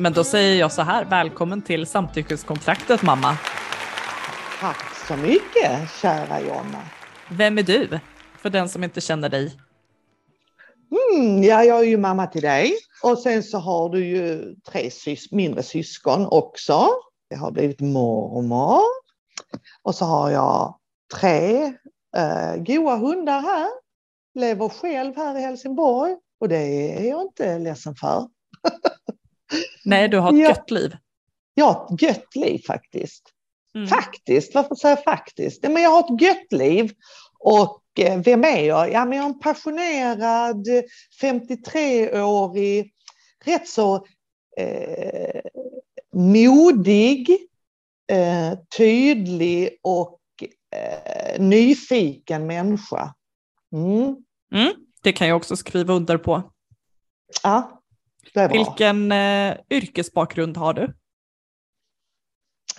Men då säger jag så här, välkommen till samtyckeskontraktet mamma. Tack så mycket kära Jonna. Vem är du? För den som inte känner dig. Mm, ja, jag är ju mamma till dig och sen så har du ju tre sys mindre syskon också. Jag har blivit mormor och så har jag tre eh, goa hundar här. Lever själv här i Helsingborg och det är jag inte ledsen för. Nej, du har ett Ja. gött liv. Jag har ett gött liv faktiskt. Mm. Faktiskt, varför säger jag faktiskt? Nej, men jag har ett gött liv. Och eh, vem är jag? Ja, men jag är en passionerad eh, 53-årig, rätt så eh, modig, eh, tydlig och eh, nyfiken människa. Mm. Mm. Det kan jag också skriva under på. Ja. Vilken eh, yrkesbakgrund har du?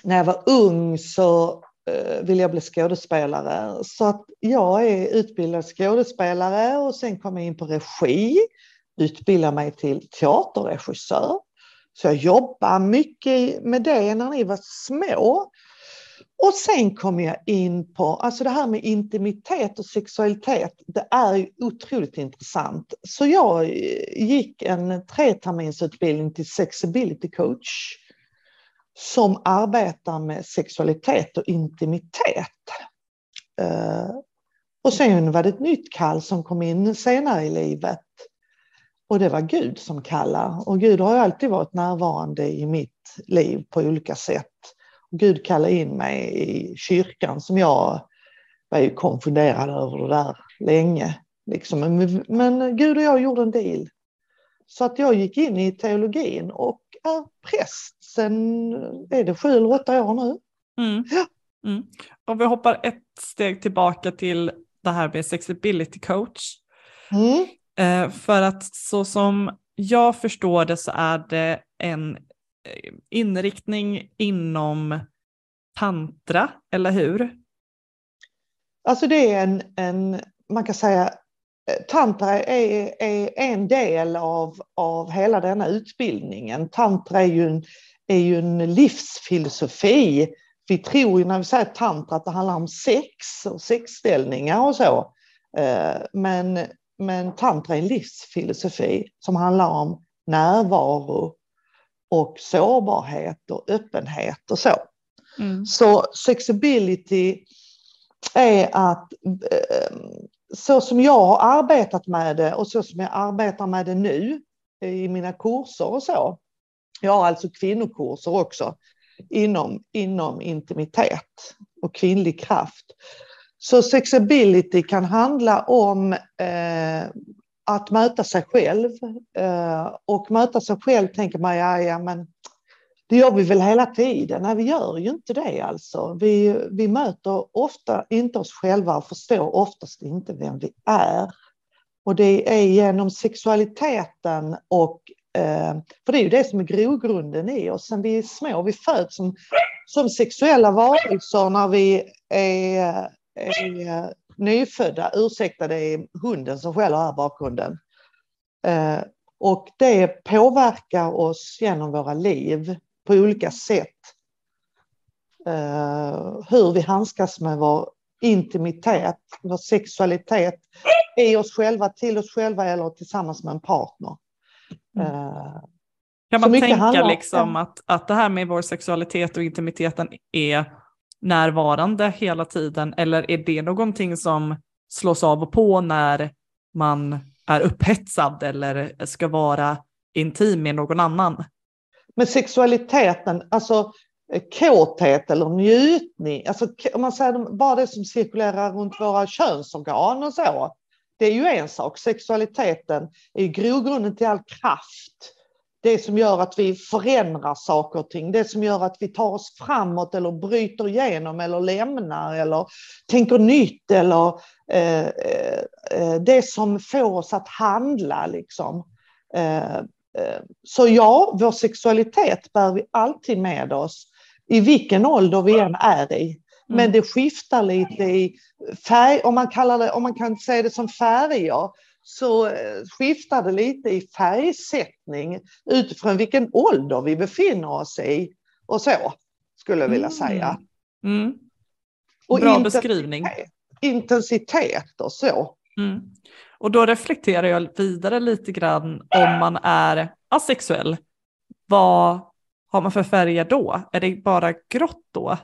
när jag var ung så eh, ville jag bli skådespelare. Så att jag är utbildad skådespelare och sen kom jag in på regi, utbildade mig till teaterregissör. Så jag jobbade mycket med det när ni var små. Och sen kom jag in på, alltså det här med intimitet och sexualitet, det är ju otroligt intressant. Så jag eh, gick en treterminsutbildning till sexability coach som arbetar med sexualitet och intimitet. Eh, och sen var det ett nytt kall som kom in senare i livet. Och det var Gud som kallar. Och Gud har ju alltid varit närvarande i mitt liv på olika sätt. Gud kallade in mig i kyrkan som jag var ju konfunderad över det där länge. Liksom. Men, men Gud och jag gjorde en deal. Så att jag gick in i teologin och är präst sen, är det sju eller åtta år nu? Mm. Ja. Mm. Om vi hoppar ett steg tillbaka till det här med sexability coach. Mm. Eh, för att så som jag förstår det så är det en Eh, inriktning inom tantra, eller hur? Alltså det är en, en, man kan säga, eh, tantra är, är en del av, av hela denna utbildningen. Tantra är ju en, är ju en livsfilosofi. Vi tror ju när vi säger tantra att det handlar om sex och sexställningar och så. Eh, men, men tantra är en livsfilosofi som handlar om närvaro och sårbarhet och öppenhet och så. Mm. Så sexability är att eh, så som jag har arbetat med det och så som jag arbetar med det nu i mina kurser och så. Jag har alltså kvinnokurser också inom, inom intimitet och kvinnlig kraft. Så sexability kan handla om eh, att möta sig själv eh, och möta sig själv tänker man ja, ja men det gör vi väl hela tiden? Nej, vi gör ju inte det alltså. Vi, vi möter ofta inte oss själva och förstår oftast inte vem vi är. Och det är genom sexualiteten och eh, för det är ju det som är grogrunden i oss. Sen vi är små, vi föds som, som sexuella varelser när vi är, är nyfödda. Ursäkta, det är hunden som skäller här bakgrunden. Eh, och det påverkar oss genom våra liv på olika sätt. Eh, hur vi handskas med vår intimitet, vår sexualitet i oss själva, till oss själva eller tillsammans med en partner. Eh, Kan man tänka handlar liksom att, att det här med vår sexualitet och intimiteten är närvarande hela tiden eller är det någonting som slås av och på när man är upphetsad eller ska vara intim med någon annan? Men sexualiteten, alltså eh, kåthet eller njutning, alltså om man säger bara det som cirkulerar runt våra könsorgan och så. Det är ju en sak. Sexualiteten är ju grogrunden till all kraft. Det som gör att vi förändrar saker och ting. Det som gör att vi tar oss framåt eller bryter igenom eller lämnar eller tänker nytt eller eh, eh, det som får oss att handla liksom. Eh, Eh, Så ja, vår sexualitet bär vi alltid med oss i vilken ålder vi än är i. Men Mm. det skiftar lite i färg, om man, kallar det, om man kan säga det som färger, så eh, skiftar det lite i färgsättning utifrån vilken ålder vi befinner oss i och så, skulle jag vilja Mm. säga. Mm. Och Bra intensitet- beskrivning. Intensitet och så. Mm. Och då reflekterar jag vidare lite grann om man är asexuell. Vad har man för färger då? Är det bara grått då?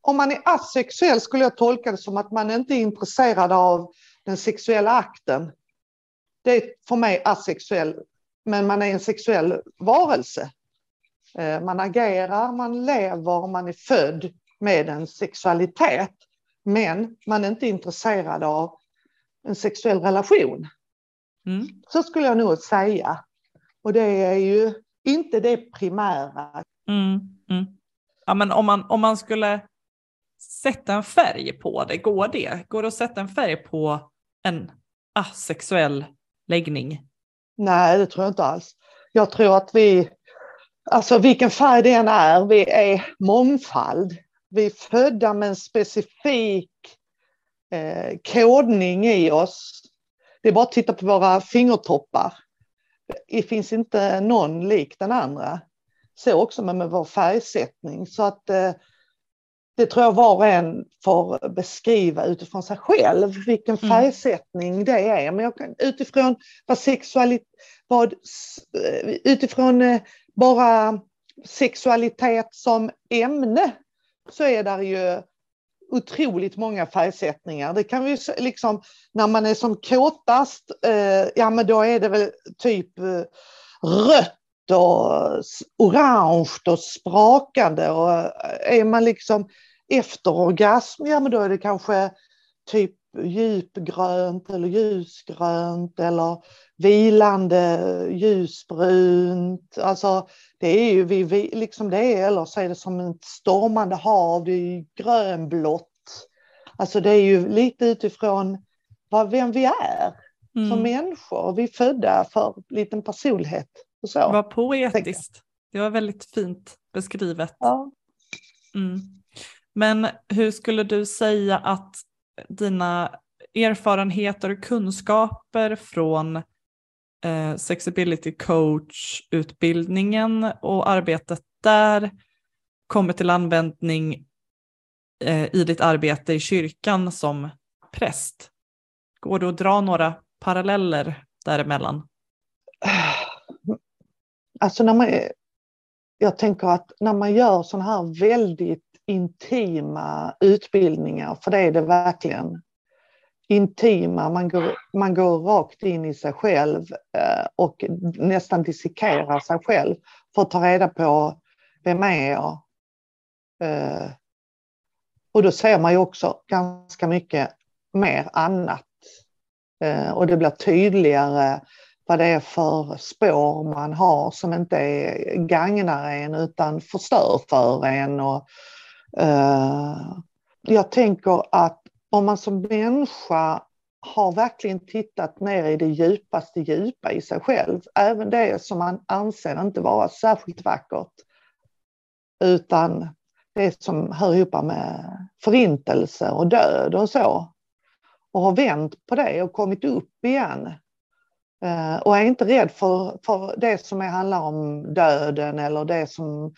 Om man är asexuell skulle jag tolka det som att man inte är intresserad av den sexuella akten. Det är för mig asexuell, men man är en sexuell varelse. Eh, Man agerar, man lever, man är född med en sexualitet. Men man är inte intresserad av en sexuell relation. Mm. Så skulle jag nog säga. Och det är ju inte det primära. Mm. Mm. Ja, men om man, om man skulle sätta en färg på det, går det? Går det att sätta en färg på en asexuell läggning? Nej, det tror jag inte alls. Jag tror att vi, alltså vilken färg det än är, vi är mångfald. Vi är födda med en specifik eh, kodning i oss. Det är bara att titta på våra fingertoppar. Det finns inte någon lik den andra. Så också med, med vår färgsättning. Så att eh, det tror jag var och en får beskriva utifrån sig själv, vilken Mm. färgsättning det är. Men jag kan, utifrån vad sexualitet, vad, eh, utifrån eh, bara sexualitet som ämne så är där ju otroligt många färgsättningar. Det kan vi liksom, när man är som kåtast, eh, ja men då är det väl typ eh, rött och orange och sprakande och eh, är man liksom efter orgasm, ja men då är det kanske typ djupgrönt eller ljusgrönt eller vilande ljusbrunt. Alltså det är ju vi, vi, liksom det är, eller så är det som ett stormande hav, det är grönblått. Alltså det är ju lite utifrån vad, vem vi är som Mm. människor. Vi är födda för liten personlighet. Och så. Vad poetiskt. Det var väldigt fint beskrivet. Ja. Mm. Men hur skulle du säga att dina erfarenheter och kunskaper från eh, Sexability coach-utbildningen och arbetet där kommer till användning eh, i ditt arbete i kyrkan som präst? Går det att dra några paralleller däremellan? Alltså när man, jag tänker att när man gör sådana här väldigt intima utbildningar, för det är det verkligen, intima, man går, man går rakt in i sig själv eh, och nästan dissekerar sig själv för att ta reda på vem är jag? Och då ser man ju också ganska mycket mer annat. Eh, och det blir tydligare vad det är för spår man har som inte är, gagnar en utan förstör för en. Och, eh, jag tänker att om man som människa har verkligen tittat ner i det djupaste djupa i sig själv, även det som man anser inte vara särskilt vackert, utan det som hör ihop med förintelse och död och så, och har vänt på det och kommit upp igen. Eh, och är inte rädd för, för det som är, handlar om döden eller det som,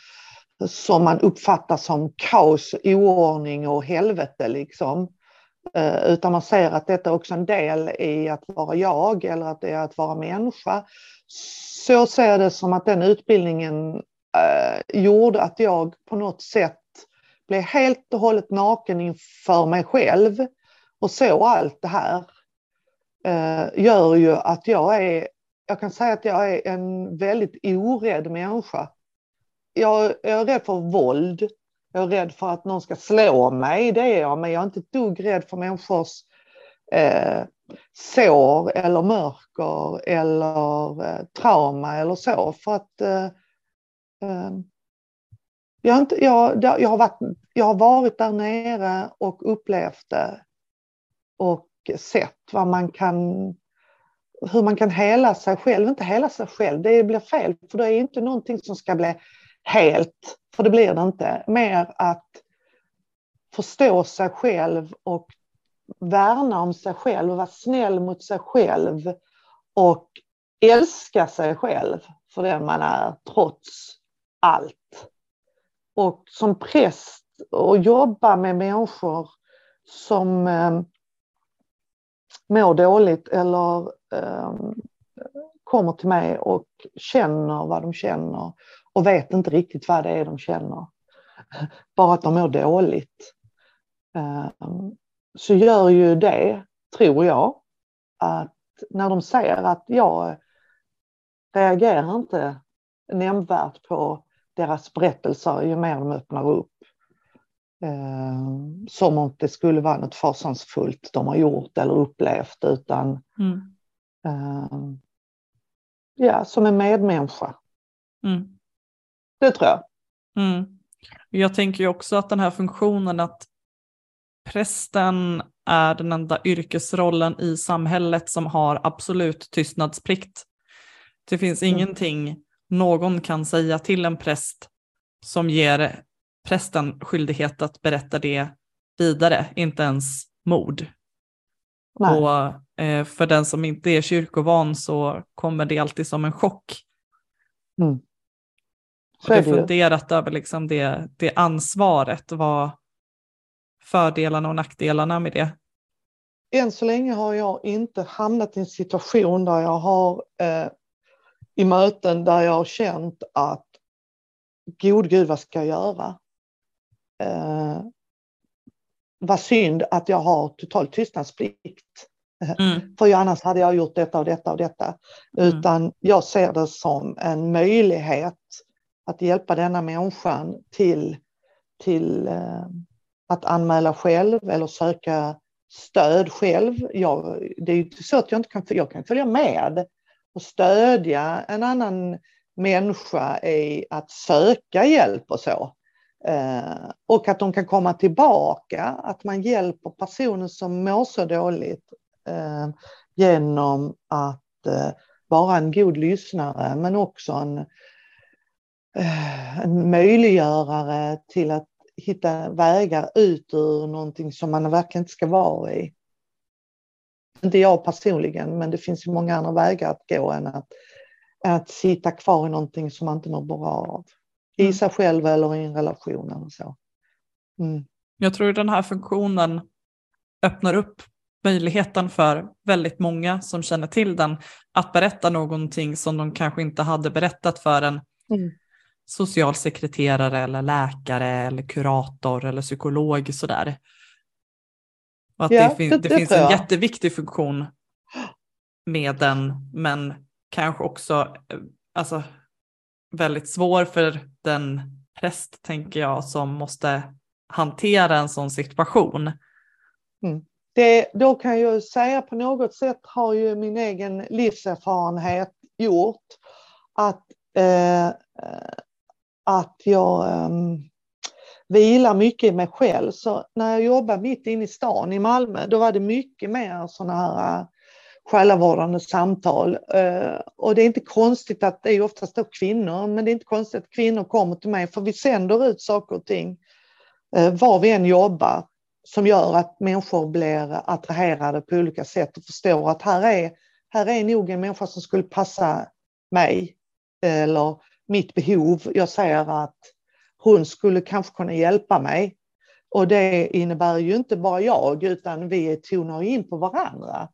som man uppfattar som kaos, oordning och helvete. Liksom. Eh, utan man ser att detta är också en del i att vara jag eller att det är att vara människa. Så ser jag det som att den utbildningen eh, gjorde att jag på något sätt blev helt och hållet naken inför mig själv och såg allt det här Eh, gör ju att jag är, jag kan säga att jag är en väldigt orädd människa. Jag, jag är rädd för våld, jag är rädd för att någon ska slå mig, det är jag, men jag är inte ett dugg rädd för människors eh, sår eller mörker eller eh, trauma eller så. För att eh, eh, jag, har inte, jag, jag, har varit, jag har varit där nere och upplevt det och sätt, vad man kan, hur man kan hela sig själv. Inte hela sig själv, det blir fel, för det är inte någonting som ska bli helt, för det blir det inte. Mer att förstå sig själv och värna om sig själv, vara snäll mot sig själv och älska sig själv för den man är trots allt. Och som präst och jobba med människor som eh, mår dåligt eller eh, kommer till mig och känner vad de känner och vet inte riktigt vad det är de känner. Bara att de mår dåligt. Eh, så gör ju det, tror jag, att när de ser att jag reagerar inte nämnvärt på deras berättelser ju mer de öppnar upp. Eh, som om det skulle vara något fasansfullt de har gjort eller upplevt utan mm. eh, ja, som en medmänniska. Mm. Det tror jag. Mm. Jag tänker ju också att den här funktionen att prästen är den enda yrkesrollen i samhället som har absolut tystnadsplikt. Det finns mm. ingenting någon kan säga till en präst som ger prästen skyldighet att berätta det vidare, inte ens mord. Nej. Och eh, för den som inte är kyrkovan så kommer det alltid som en chock. Mm. Så jag har funderat över liksom det, det ansvaret, vad fördelarna och nackdelarna med det. Än så länge har jag inte hamnat i en situation där jag har eh, i möten där jag har känt att god gud, vad ska jag göra? Eh, vad synd att jag har total tystnadsplikt. Mm. För annars hade jag gjort detta och detta och detta. Mm. Utan jag ser det som en möjlighet att hjälpa denna människan till, till eh, att anmäla själv eller söka stöd själv. Jag, det är ju så att jag inte kan, jag kan följa med och stödja en annan människa i att söka hjälp och så. Eh, och att de kan komma tillbaka, att man hjälper personer som mår så dåligt eh, genom att eh, vara en god lyssnare men också en, eh, en möjliggörare till att hitta vägar ut ur någonting som man verkligen inte ska vara i. Inte jag personligen, men det finns ju många andra vägar att gå än att, att sitta kvar i någonting som man inte mår bra av i mm. sig själv eller i en relation eller så. Mm. Jag tror den här funktionen öppnar upp möjligheten för väldigt många som känner till den att berätta någonting som de kanske inte hade berättat för en mm. socialsekreterare eller läkare eller kurator eller psykolog sådär. Och att ja, det, fin det, det finns en jätteviktig funktion med den men kanske också eh, alltså, väldigt svår för den präst, tänker jag, som måste hantera en sån situation. Mm. Det, då kan jag säga på något sätt har ju min egen livserfarenhet gjort att, eh, eh att jag eh, vilar mycket i mig själv. Så när jag jobbade mitt inne i stan i Malmö, då var det mycket mer sådana här själavårdande samtal. Eh, och det är inte konstigt att det är oftast då kvinnor, men det är inte konstigt att kvinnor kommer till mig för vi sänder ut saker och ting eh, var vi än jobbar som gör att människor blir attraherade på olika sätt och förstår att här är, här är nog en människa som skulle passa mig eller mitt behov. Jag säger att hon skulle kanske kunna hjälpa mig. Och det innebär ju inte bara jag utan vi tonar in på varandra.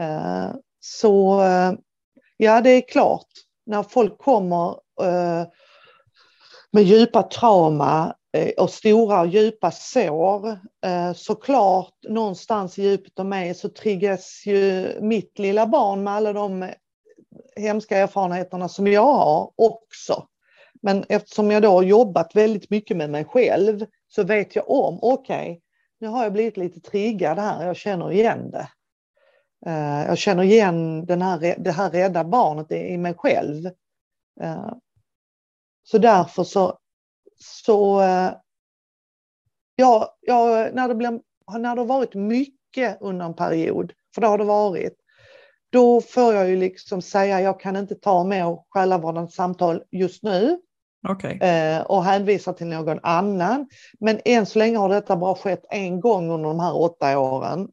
Eh, så eh, ja, det är klart, när folk kommer eh, med djupa trauma och stora och djupa sår, såklart någonstans i djupet av mig så triggas ju mitt lilla barn med alla de hemska erfarenheterna som jag har också. Men eftersom jag då har jobbat väldigt mycket med mig själv så vet jag om, okej, okay, nu har jag blivit lite triggad här, jag känner igen det. Eh, jag känner igen den här, det här rädda barnet i mig själv. Eh, så därför så, så eh, ja, ja, när, det blir, när det har varit mycket under en period, för det har det varit, då får jag ju liksom säga jag kan inte ta med själavårdande samtal just nu. Okay. och hänvisa till någon annan. Men än så länge har detta bara skett en gång under de här åtta åren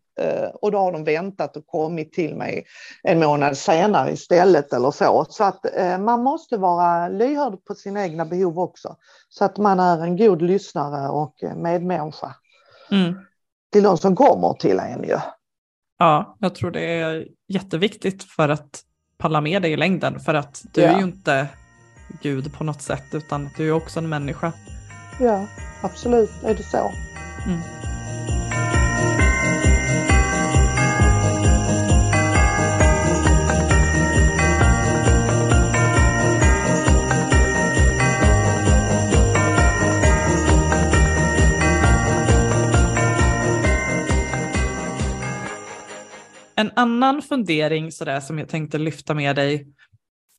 och då har de väntat och kommit till mig en månad senare istället eller så. Så att eh, man måste vara lyhörd på sina egna behov också. Så att man är en god lyssnare och medmänniska. Mm. Till de som kommer till en ju. Ja, jag tror det är jätteviktigt för att palla med dig i längden. För att du ja. är ju inte Gud på något sätt utan du är också en människa. Ja, absolut är det så. Mm. En annan fundering sådär, som jag tänkte lyfta med dig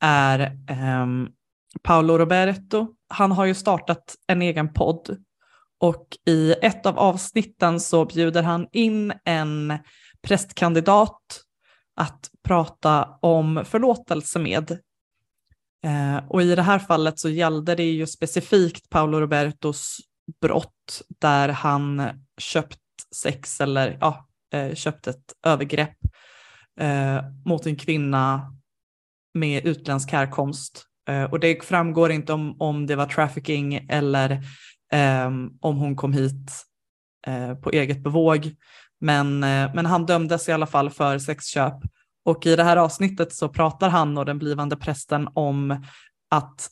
är um, Paolo Roberto. Han har ju startat en egen podd och i ett av avsnitten så bjuder han in en prästkandidat att prata om förlåtelse med. Eh, och i det här fallet så gällde det ju specifikt Paolo Robertos brott där han köpt sex eller ja, eh, köpt ett övergrepp eh, mot en kvinna med utländsk härkomst. Eh, och det framgår inte om, om det var trafficking eller eh, om hon kom hit eh, på eget bevåg. Men, eh, men han dömdes i alla fall för sexköp. Och i det här avsnittet så pratar han och den blivande prästen om att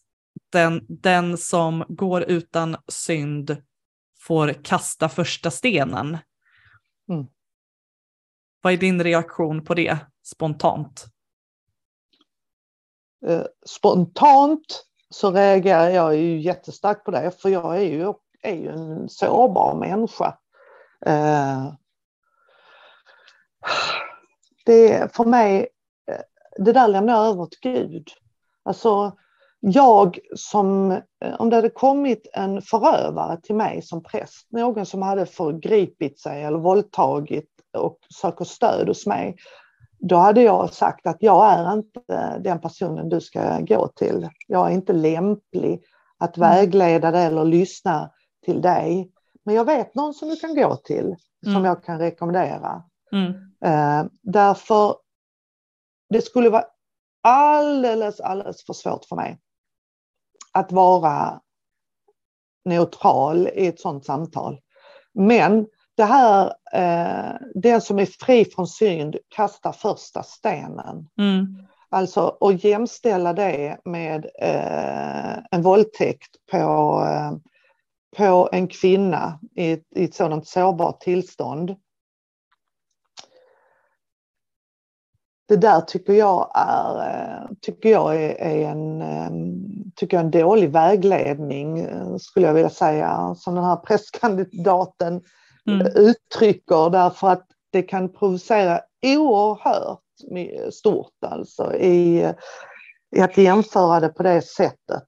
den, den som går utan synd får kasta första stenen. Mm. Vad är din reaktion på det spontant? Eh, spontant så reagerar jag ju jättestarkt på det för jag är ju, är ju en sårbar människa. Eh, det det för mig, eh, det där lämnar jag över till Gud. Alltså jag som, om det hade kommit en förövare till mig som präst, någon som hade förgripit sig eller våldtagit och söker stöd hos mig, då hade jag sagt att jag är inte den personen du ska gå till. Jag är inte lämplig att mm. vägleda dig eller lyssna till dig. Men jag vet någon som du kan gå till, som mm. jag kan rekommendera. Mm. Uh, därför, det skulle vara alldeles, alldeles för svårt för mig att vara neutral i ett sådant samtal. Men det här, eh, den som är fri från synd kastar första stenen. Mm. Alltså att jämställa det med eh, en våldtäkt på, eh, på en kvinna i ett, i ett sådant sårbart tillstånd. Det där tycker jag är, eh, tycker jag är, är en, eh, tycker jag en dålig vägledning eh, skulle jag vilja säga som den här presskandidaten mm. uttrycker därför att det kan provocera oerhört stort alltså i, i att jämföra det på det sättet.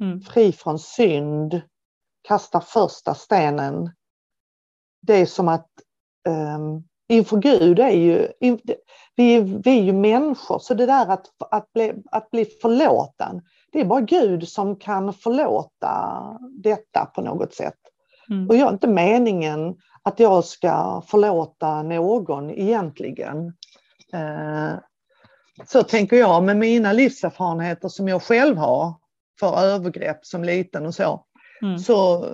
Mm. Fri från synd, kasta första stenen. Det är som att um, inför Gud är ju, vi, vi är ju människor så det där att, att, bli, att bli förlåten, det är bara Gud som kan förlåta detta på något sätt. Mm. Och jag är inte meningen att jag ska förlåta någon egentligen. Eh, så tänker jag med mina livserfarenheter som jag själv har för övergrepp som liten och så. Mm. Så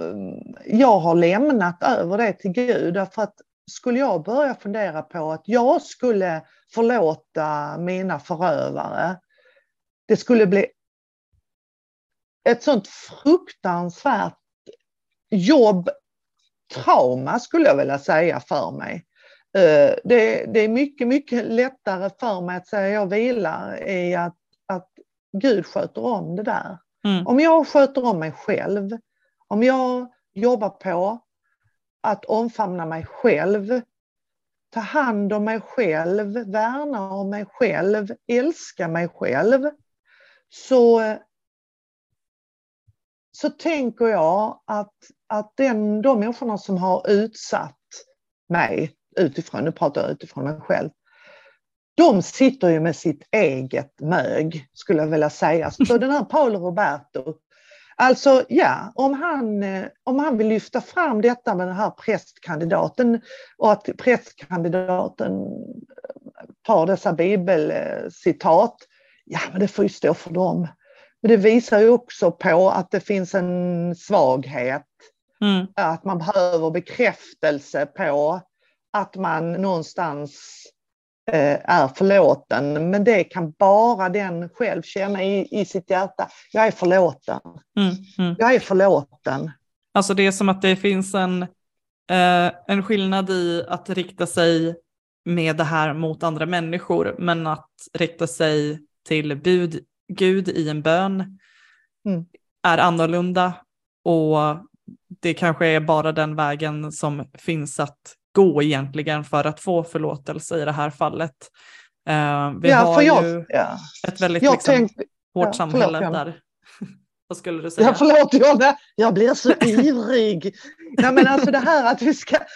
jag har lämnat över det till Gud därför att skulle jag börja fundera på att jag skulle förlåta mina förövare, det skulle bli ett sånt fruktansvärt jobb trauma skulle jag vilja säga för mig. Eh, det, det, är mycket, mycket lättare för mig att säga jag vilar i att, att Gud sköter om det där. Mm. Om jag sköter om mig själv, om jag jobbar på att omfamna mig själv, ta hand om mig själv, värna om mig själv, älska mig själv, så, så tänker jag att att den, de människorna som har utsatt mig utifrån, nu pratar jag utifrån mig själv, de sitter ju med sitt eget mög, skulle jag vilja säga. Så den här Paolo Roberto, Alltså ja, om han, om han vill lyfta fram detta med den här prästkandidaten och att prästkandidaten tar dessa bibelcitat, ja men det får ju stå för dem. Men det visar ju också på att det finns en svaghet. Mm. Att man behöver bekräftelse på att man någonstans eh, är förlåten. Men det kan bara den själv känna i, i sitt hjärta. Jag är förlåten. Mm, mm. Jag är förlåten. Alltså det är som att det finns en, eh, en skillnad i att rikta sig med det här mot andra människor, men att rikta sig till bud, Gud i en bön mm. är annorlunda och det kanske är bara den vägen som finns att gå egentligen för att få förlåtelse i det här fallet. Uh, vi ja, har jag, ju ja. ett väldigt liksom, tänk, hårt ja, samhälle förlåt, där. Vad skulle du säga? Ja, förlåt Jonna, jag blir så ivrig. Nej, men alltså det här att vi ska...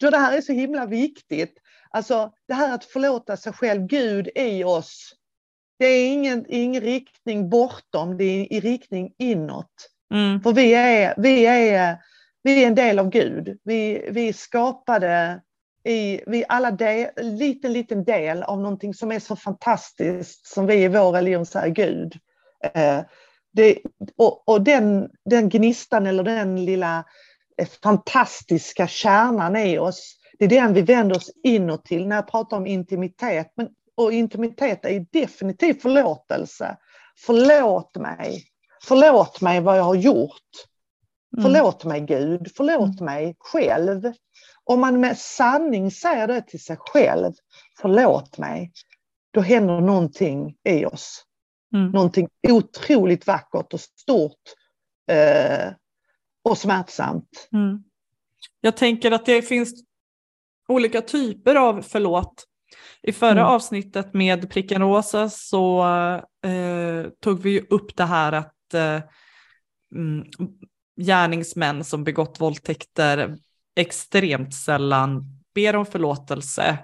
Det här är så himla viktigt. Alltså det här att förlåta sig själv, Gud i oss. Det är ingen, ingen riktning bortom, det är i riktning inåt. Mm. För vi är, vi, är, vi är en del av Gud. Vi, vi är skapade i, vi alla del, liten, liten del av någonting som är så fantastiskt som vi i vår religion säger Gud. Eh, det, och, och den, den gnistan eller den lilla eh, fantastiska kärnan i oss det är den vi vänder oss inåt till när jag pratar om intimitet. Men, och intimitet är definitivt förlåtelse. Förlåt mig. Förlåt mig vad jag har gjort. Mm. Förlåt mig Gud. Förlåt mm. mig själv. Om man med sanning säger det till sig själv, förlåt mig, då händer någonting i oss. Mm. Någonting otroligt vackert och stort eh, och smärtsamt. Mm. Jag tänker att det finns olika typer av förlåt. I förra mm. avsnittet med pricken rosa så eh, tog vi upp det här att eh, mm, gärningsmän som begått våldtäkter extremt sällan ber om förlåtelse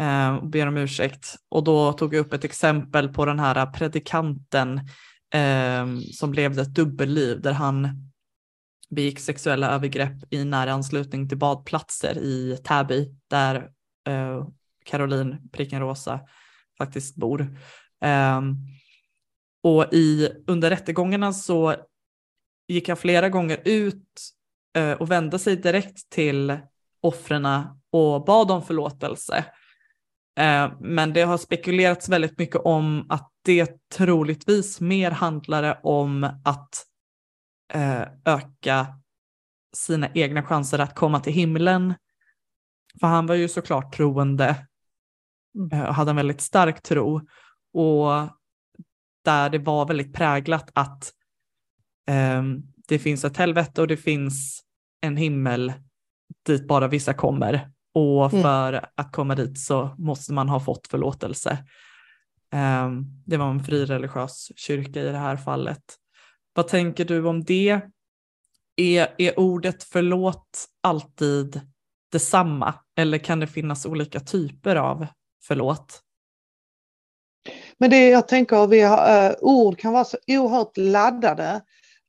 eh, och ber om ursäkt. Och då tog jag upp ett exempel på den här predikanten eh, som levde ett dubbelliv där han begick sexuella övergrepp i nära anslutning till badplatser i Täby där eh, Caroline Pricken Rosa faktiskt bor. Ehm, och i, under rättegångarna så gick han flera gånger ut eh, och vände sig direkt till offren och bad om förlåtelse. Ehm, men det har spekulerats väldigt mycket om att det troligtvis mer handlade om att eh, öka sina egna chanser att komma till himlen. För han var ju såklart troende eh, hade en väldigt stark tro och där det var väldigt präglat att eh, det finns ett helvete och det finns en himmel dit bara vissa kommer och mm. för mm. att komma dit så måste man ha fått förlåtelse. Um, det var en frireligiös kyrka i det här fallet. Vad tänker du om det? Är, är ordet förlåt alltid detsamma eller kan det finnas olika typer av förlåt? Men det jag tänker, vi har, uh, ord kan vara så oerhört laddade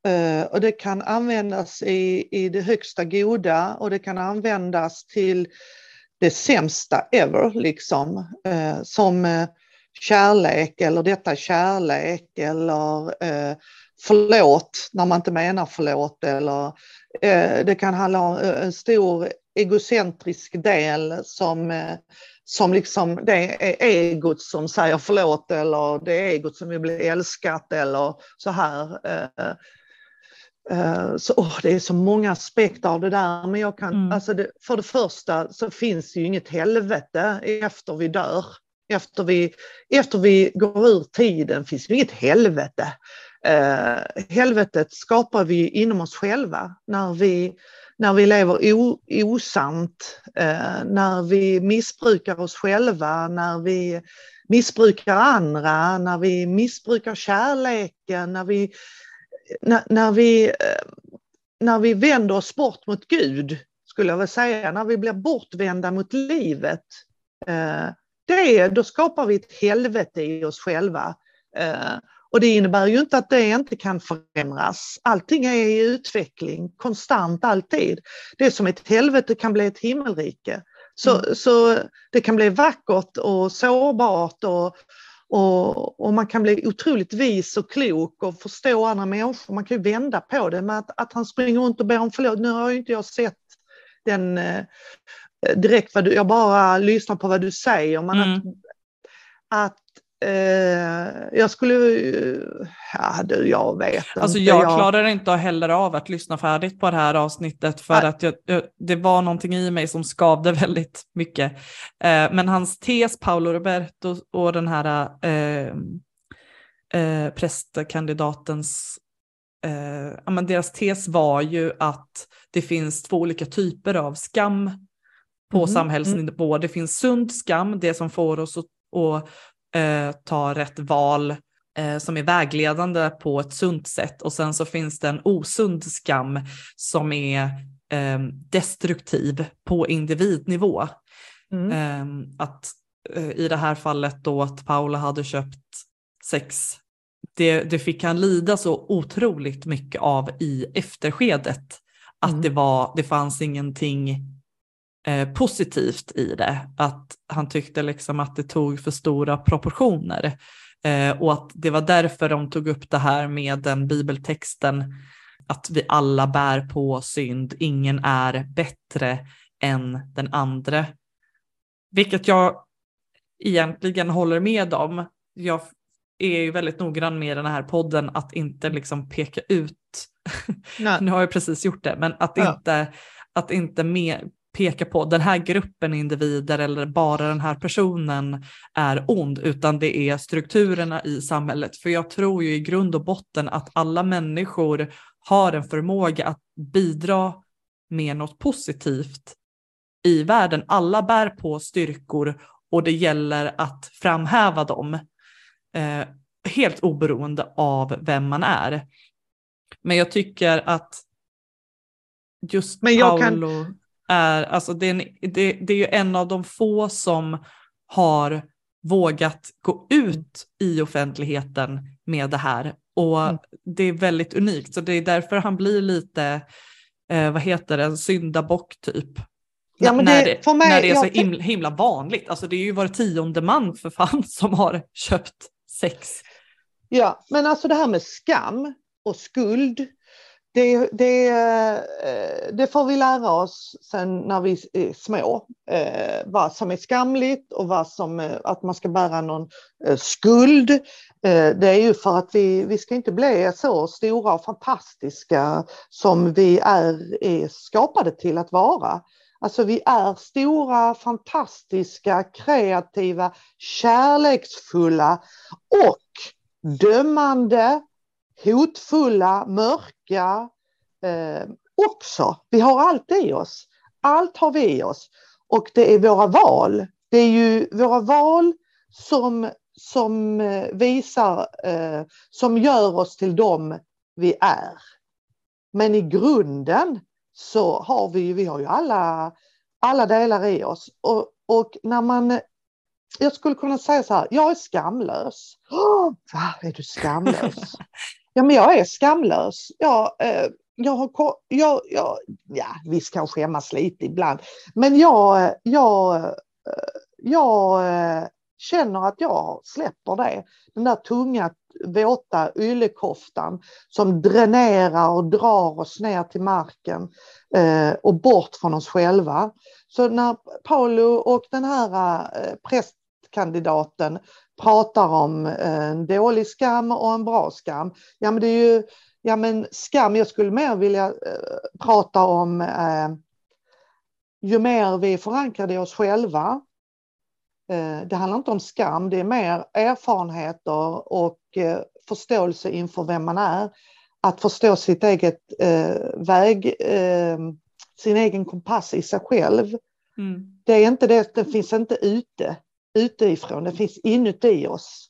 uh, och det kan användas i, i det högsta goda och det kan användas till det sämsta ever, liksom. Uh, som kärlek eller detta kärlek eller förlåt när man inte menar förlåt eller eh, det kan handla om en stor egocentrisk del som, eh, som liksom det är egot som säger förlåt eller det är egot som vill bli älskat eller så här. Eh, eh, så, oh, det är så många aspekter av det där. Men jag kan, mm. alltså det, för det första så finns det ju inget helvete efter vi dör. Efter vi, efter vi går ur tiden finns det inget helvete. Eh, helvetet skapar vi inom oss själva när vi, när vi lever o, osant, eh, när vi missbrukar oss själva, när vi missbrukar andra, när vi missbrukar kärleken, när vi, när, när vi, eh, när vi vänder oss bort mot Gud, skulle jag vilja säga, när vi blir bortvända mot livet. Eh, det, då skapar vi ett helvete i oss själva. Och det innebär ju inte att det inte kan förändras. Allting är i utveckling, konstant alltid. Det som ett helvete kan bli ett himmelrike. Så, mm. så det kan bli vackert och sårbart och, och, och, man kan bli otroligt vis och klok och förstå andra människor. Man kan ju vända på det med att, att han springer runt och ber om förlåt. Nu har ju inte jag sett den eh, direkt, vad du, jag bara lyssnar på vad du säger. Men mm. att, att Eh, jag skulle, ja du, jag vet Alltså inte. jag, jag klarar inte heller av att lyssna färdigt på det här avsnittet för Nej. att jag, det var någonting i mig som skavde väldigt mycket. Eh, men hans tes, Paolo Roberto och den här eh, eh, prästkandidatens, eh, men deras tes var ju att det finns två olika typer av skam på mm. samhällsnivå. Mm. Det finns sund skam, det som får oss att och eh, ta rätt val eh, som är vägledande på ett sunt sätt och sen så finns det en osund skam som är eh, destruktiv på individnivå. Mm. Eh, att eh, i det här fallet då att Paula hade köpt sex, det, det fick han lida så otroligt mycket av i efterskedet. Att mm. det, var, det fanns ingenting eh, positivt i det. Att han tyckte liksom att det tog för stora proportioner. Eh, och att det var därför de tog upp det här med den bibeltexten att vi alla bär på synd, ingen är bättre än den andra. Vilket jag egentligen håller med om. Jag är ju väldigt noggrann med den här podden att inte liksom peka ut, nu har jag precis gjort det, men att ja. inte, att inte med, peka på den här gruppen individer eller bara den här personen är ond, utan det är strukturerna i samhället. För jag tror ju i grund och botten att alla människor har en förmåga att bidra med något positivt i världen. Alla bär på styrkor och det gäller att framhäva dem. Eh, helt oberoende av vem man är. Men jag tycker att just Men jag Paolo... Kan är, alltså det är, en, det, det är ju en av de få som har vågat gå ut i offentligheten med det här. Och mm. det är väldigt unikt, så det är därför han blir lite, eh, vad heter det, en syndabock typ. Ja, men när, det, mig, när det är så himla, himla vanligt. Alltså det är ju var tionde man för fan som har köpt sex. Ja, men alltså det här med skam och skuld det, det, eh, det, får vi lära oss sen när vi är små. Eh, vad som är skamligt och vad som, eh, att man ska bära någon skuld. Det är ju för att vi, vi ska inte bli så stora och fantastiska som vi är, är skapade till att vara. Alltså vi är stora, fantastiska, kreativa, kärleksfulla och dömande, hotfulla, mörka eh, också. Vi har allt i oss. Allt har vi i oss. Och det är våra val. Det är ju våra val som, som eh, visar, eh, som gör oss till dem vi är. Men i grunden så har vi, vi har ju alla, alla delar i oss. Och, och när man jag skulle kunna säga så här, jag är skamlös. Oh, va, är du skamlös? Ja, men jag är skamlös. Jag, eh, jag har, jag, jag, ja, visst kan skämmas lite ibland, men jag, jag, eh, jag eh, känner att jag släpper det. Den där tunga, våta yllekoftan som dränerar och drar oss ner till marken eh, och bort från oss själva. Så när Paolo och den här eh, prästkandidaten pratar om en dålig skam och en bra skam. Ja, men det är ju ja, men skam. Jag skulle mer vilja eh, prata om eh, ju mer vi är förankrade i oss själva. Eh, det handlar inte om skam, det är mer erfarenheter och eh, förståelse inför vem man är. Att förstå sitt eget eh, väg, eh, sin egen kompass i sig själv. Mm. Det är inte det, det finns inte ute utifrån, det finns inuti oss.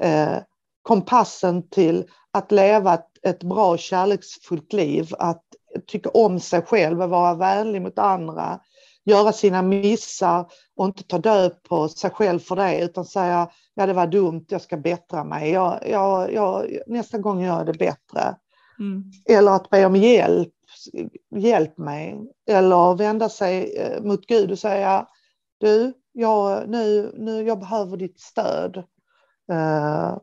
Eh, kompassen till att leva ett, ett bra kärleksfullt liv, att tycka om sig själv, att vara vänlig mot andra, göra sina missar och inte ta död på sig själv för det utan säga ja det var dumt, jag ska bättra mig, jag, jag, jag, nästa gång gör jag det bättre. Mm. Eller att be om hjälp, hjälp mig. Eller vända sig eh, mot Gud och säga du, jag, nu, nu, jag behöver ditt stöd. Eh,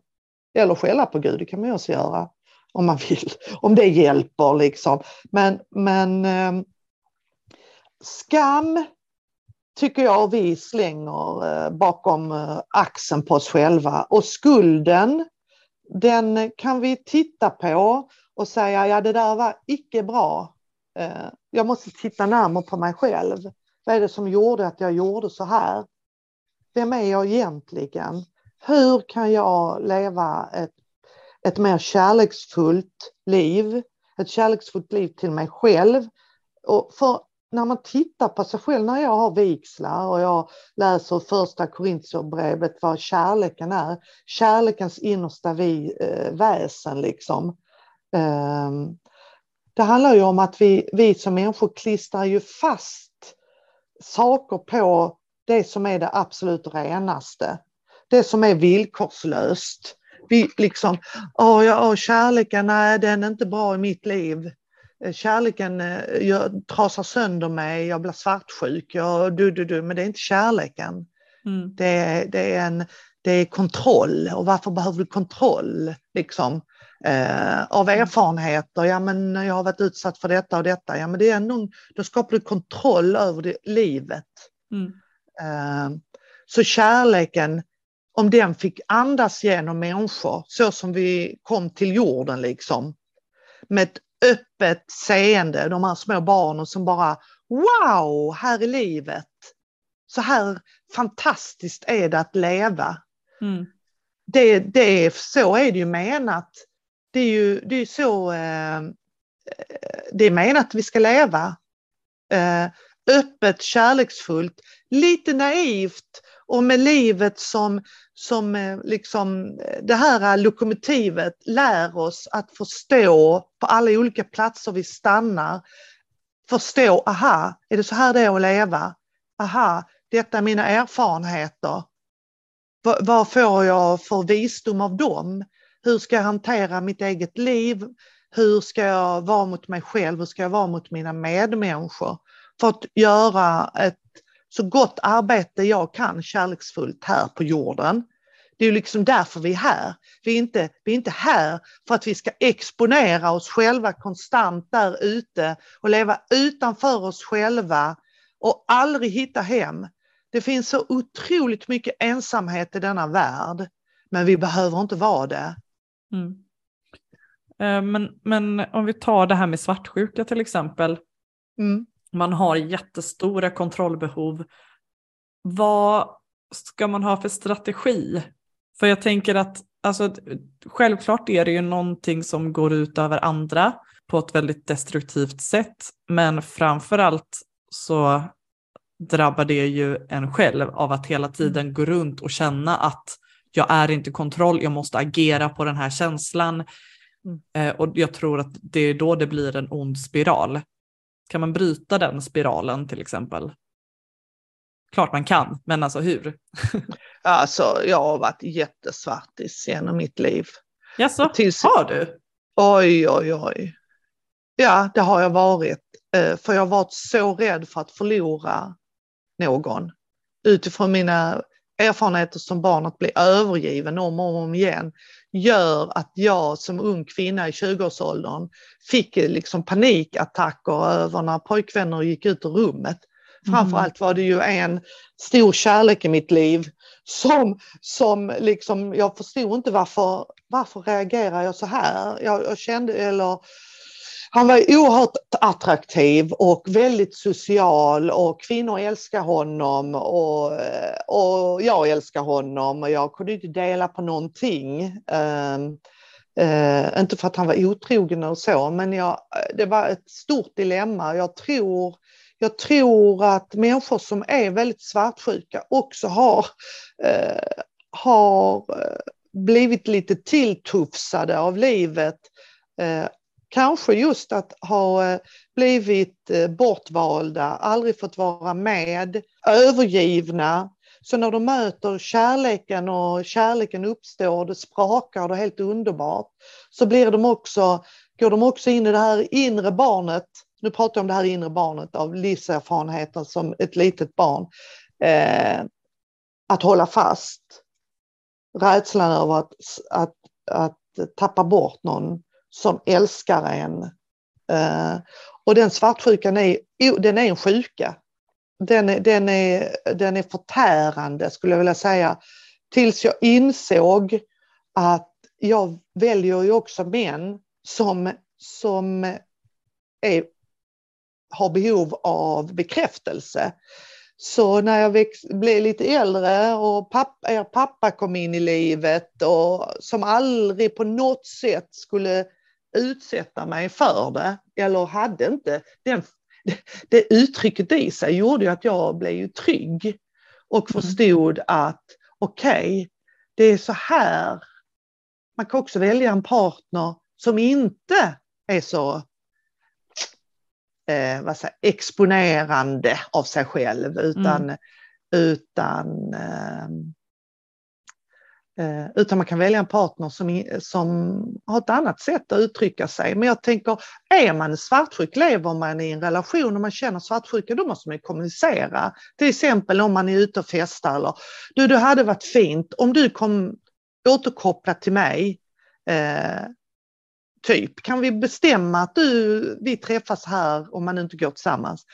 eller skälla på Gud, det kan man ju också göra om man vill, om det hjälper liksom. Men, men ehm, skam tycker jag vi slänger eh, bakom eh, axeln på oss själva och skulden den kan vi titta på och säga ja det där var icke bra. Jag måste titta närmare på mig själv. Vad är det som gjorde att jag gjorde så här? Vem är jag egentligen? Hur kan jag leva ett, ett mer kärleksfullt liv? Ett kärleksfullt liv till mig själv. Och för när man tittar på sig själv, när jag har vigslar och jag läser första Korintierbrevet vad kärleken är, kärlekens innersta vi, eh, väsen liksom. Eh, det handlar ju om att vi, vi som människor klistrar ju fast saker på det som är det absolut renaste. Det som är villkorslöst. Vi liksom, åh, ja, åh, kärleken, nej den är inte bra i mitt liv. Eh, kärleken eh, jag, trasar sönder mig, jag blir svartsjuk, jag, du, du, du, men det är inte kärleken. Mm. Det, är, det, är en, det är kontroll och varför behöver du kontroll? Liksom? Eh, av mm. erfarenheter, ja men jag har varit utsatt för detta och detta, ja men det är ändå, då skapar du kontroll över det, livet. Mm. Eh, så kärleken, om den fick andas genom människor, så som vi kom till jorden liksom, med ett öppet seende, de här små barnen som bara wow, här är livet. Så här fantastiskt är det att leva. Mm. Det, det, så är det ju menat det är ju det är så eh, det är menat att vi ska leva. Eh, öppet, kärleksfullt, lite naivt och med livet som, som eh, liksom eh, det här lokomotivet lär oss att förstå på alla olika platser vi stannar. Förstå, aha, är det så här det är att leva? Aha, detta är mina erfarenheter. Vad, vad får jag för visdom av dem? Hur ska jag hantera mitt eget liv? Hur ska jag vara mot mig själv? Hur ska jag vara mot mina medmänniskor? För att göra ett så gott arbete jag kan kärleksfullt här på jorden. Det är liksom därför vi är här. Vi är, inte, vi är inte här för att vi ska exponera oss själva konstant där ute och leva utanför oss själva och aldrig hitta hem. Det finns så otroligt mycket ensamhet i denna värld, men vi behöver inte vara det. Mm. Eh, men, men om vi tar det här med svartsjuka till exempel. Mm. Man har jättestora kontrollbehov. Vad ska man ha för strategi? För jag tänker att alltså, självklart är det ju någonting som går ut över andra på ett väldigt destruktivt sätt. Men framför allt så drabbar det ju en själv av att hela tiden mm. gå runt och känna att jag är inte kontroll, jag måste agera på den här känslan. Mm. Eh, och jag tror att det är då det blir en ond spiral. Kan man bryta den spiralen till exempel? Klart man kan, men alltså hur? alltså jag har varit jättesvartis genom mitt liv. Jaså, Tills... har du? Oj, oj, oj. Ja, det har jag varit. Eh, för jag har varit så rädd för att förlora någon. Utifrån mina erfarenheter som barn att bli övergiven om och om igen gör att jag som ung kvinna i 20-årsåldern fick liksom panikattacker över när pojkvänner gick ut ur rummet. Mm. Framförallt var det ju en stor kärlek i mitt liv som, som liksom, jag förstod inte varför, varför reagerar jag så här? Jag, jag kände, eller han var oerhört attraktiv och väldigt social och kvinnor älskar honom och, och jag älskar honom och jag kunde inte dela på någonting. Uh, uh, inte för att han var otrogen och så, men jag, det var ett stort dilemma. Jag tror, jag tror att människor som är väldigt svartsjuka också har, uh, har eh, blivit lite tilltufsade av livet kanske just att ha eh, blivit eh, bortvalda, aldrig fått vara med, övergivna. Så när de möter kärleken och kärleken uppstår, det sprakar och det är helt underbart, så blir de också, går de också in i det här inre barnet. Nu pratar jag om det här inre barnet av livserfarenheten som ett litet barn. Eh, att hålla fast. Rädslan över att, att, att tappa bort någon som älskar en. Eh, och den svartsjukan är, den är en sjuka. Den är, den, är, den är förtärande skulle jag vilja säga. Tills jag insåg att jag väljer ju också män som, som är, har behov av bekräftelse. Så när jag växt, blev lite äldre och pappa, er pappa kom in i livet och som aldrig på något sätt skulle utsätta mig för det eller hade inte den, det uttrycket i sig gjorde ju att jag blev trygg och mm. förstod att okej, okay, det är så här. Man kan också välja en partner som inte är så eh, vad säger, exponerande av sig själv utan, mm. utan, eh, Eh, utan man kan välja en partner som, som har ett annat sätt att uttrycka sig. Men jag tänker, är man svartsjuk, lever man i en relation och man känner svartsjuka, då måste man kommunicera. Till exempel om man är ute och festar eller du, det hade varit fint om du kom återkopplat till mig eh, typ, kan vi bestämma att du, vi träffas här om man inte går tillsammans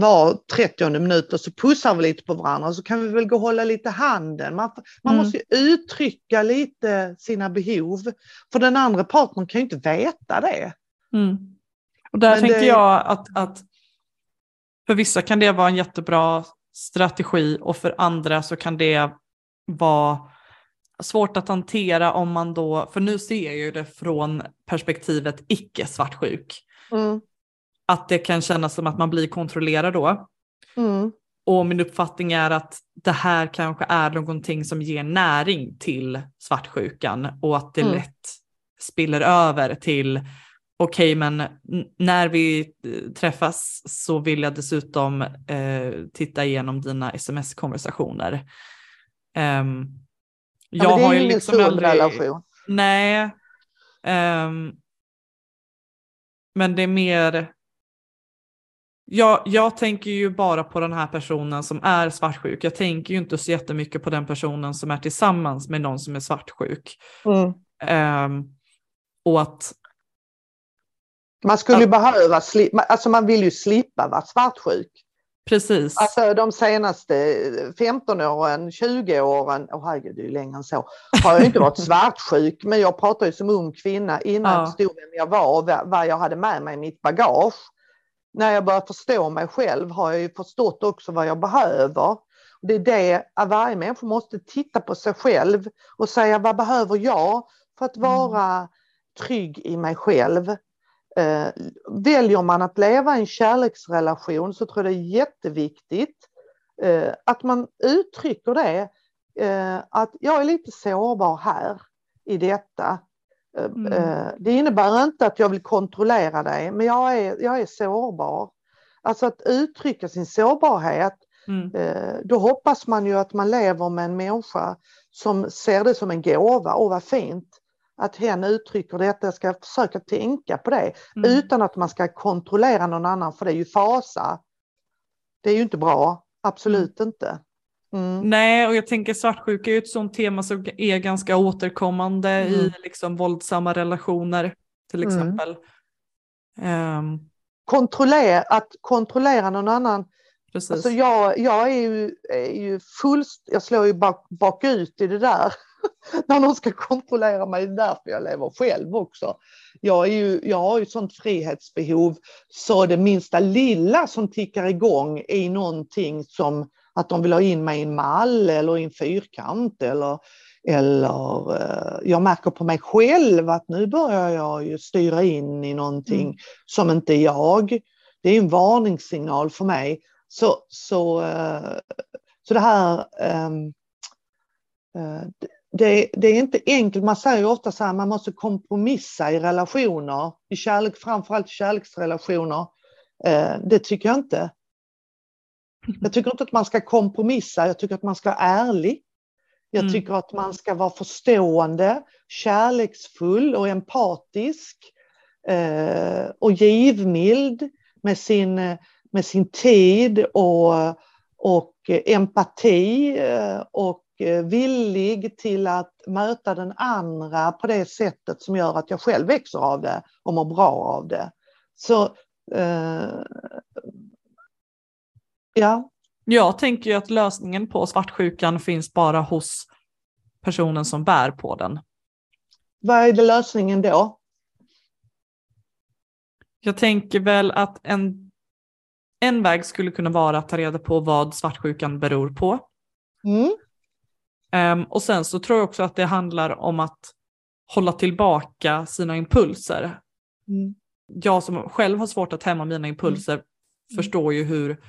var 30 minut och så pussar vi lite på varandra så kan vi väl gå och hålla lite handen. Man, man mm. måste uttrycka lite sina behov. För den andra partnern kan ju inte veta det. Mm. Och där Men tänker det... jag att, att för vissa kan det vara en jättebra strategi och för andra så kan det vara svårt att hantera om man då, för nu ser jag ju det från perspektivet icke svartsjuk. Mm. Att det kan kännas som att man blir kontrollerad då. Mm. Och min uppfattning är att det här kanske är någonting som ger näring till svartsjukan och att det mm. lätt spiller över till okej okay, men när vi eh, träffas så vill jag dessutom eh, titta igenom dina sms-konversationer. Um, jag ja, det är har ju ingen liksom sund aldrig... relation. Nej. Um, men det är mer... Jag, jag tänker ju bara på den här personen som är svartsjuk. Jag tänker ju inte så jättemycket på den personen som är tillsammans med någon som är svartsjuk. Mm. Um, och att... Man skulle att, behöva, alltså man vill ju slippa vara svartsjuk. Precis. Alltså de senaste 15 åren, 20 åren, oh, herregud det är ju längre än så, har jag inte varit svartsjuk men jag pratar ju som ung kvinna innan ja. stod vem jag var och vad jag hade med mig i mitt bagage. När jag börjar förstå mig själv har jag ju förstått också vad jag behöver. Det är det att varje människa måste titta på sig själv och säga vad behöver jag för att mm. vara trygg i mig själv. Eh, väljer man att leva i en kärleksrelation så tror jag det är jätteviktigt eh, att man uttrycker det, eh, att jag är lite sårbar här i detta. Eh, mm. Eh, det innebär inte att jag vill kontrollera dig, men jag är, jag är sårbar. Alltså att uttrycka sin sårbarhet, mm. Eh, då hoppas man ju att man lever med en människa som ser det som en gåva. Åh, vad fint att hen uttrycker detta, jag ska försöka tänka på det mm. utan att man ska kontrollera någon annan för det är ju fasa. Det är ju inte bra, absolut mm. inte. Mm. Nej, och jag tänker svartsjuka är ett sånt tema som är ganska återkommande mm. i liksom våldsamma relationer till mm. exempel. Um. Kontroller, att kontrollera någon annan Precis. Alltså jag, jag är ju, är ju fullst, jag slår ju bak, bakut i det där. när någon ska kontrollera mig. Det är därför jag lever själv också. Jag, är ju, jag har ju sånt frihetsbehov så det minsta lilla som tickar igång är någonting som att de vill ha in mig i en mall eller i en fyrkant eller, eller eh, jag märker på mig själv att nu börjar jag ju styra in i någonting mm. som inte är jag. Det är en varningssignal för mig. Så, så, eh, så det här um, det, det, är inte enkelt. Man säger ju ofta så här, man måste kompromissa i relationer, i kärlek, framförallt kärleksrelationer. Eh, det tycker jag inte. Jag tycker inte att man ska kompromissa, jag tycker att man ska vara ärlig. Jag mm. tycker att man ska vara förstående, kärleksfull och empatisk eh, och givmild med sin, med sin tid och, och empati eh, och villig till att möta den andra på det sättet som gör att jag själv växer av det och mår bra av det. Så eh, ja. Jag tänker ju att lösningen på svartsjukan finns bara hos personen som bär på den. Vad är det lösningen då? Jag tänker väl att en, en väg skulle kunna vara att ta reda på vad svartsjukan beror på. Mm. Um, och sen så tror jag också att det handlar om att hålla tillbaka sina impulser. Mm. Jag som själv har svårt att hämma mina impulser mm. förstår ju hur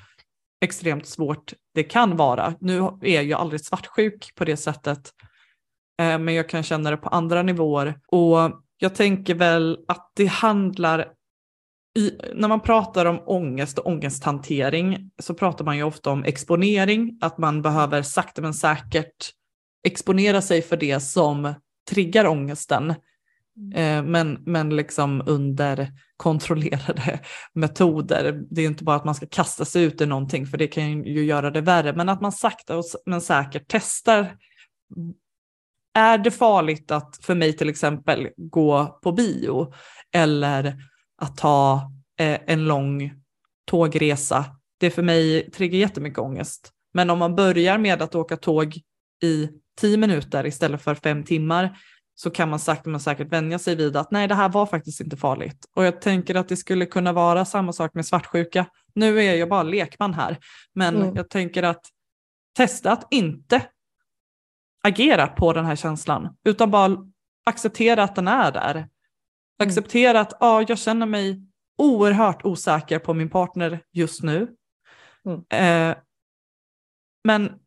extremt svårt det kan vara. Nu är jag aldrig svartsjuk på det sättet, eh, men jag kan känna det på andra nivåer. Och jag tänker väl att det handlar i, när man pratar om ångest och ångesthantering så pratar man ju ofta om exponering, att man behöver sakta men säkert exponera sig för det som triggar ångesten. Eh, men, men liksom under kontrollerade metoder. Det är inte bara att man ska kasta sig ut i någonting för det kan ju göra det värre, men att man sakta men säkert testar. Är det farligt att för mig till exempel gå på bio eller att ta eh, en lång tågresa? Det för mig triggar jättemycket ångest. Men om man börjar med att åka tåg i tio minuter istället för fem timmar så kan man sakta men säkert vänja sig vid att nej, det här var faktiskt inte farligt. Och jag tänker att det skulle kunna vara samma sak med svartsjuka. Nu är jag bara lekman här, men mm. jag tänker att testa att inte agera på den här känslan, utan bara acceptera att den är där. Mm. Acceptera att ja, jag känner mig oerhört osäker på min partner just nu. Mm. Eh, men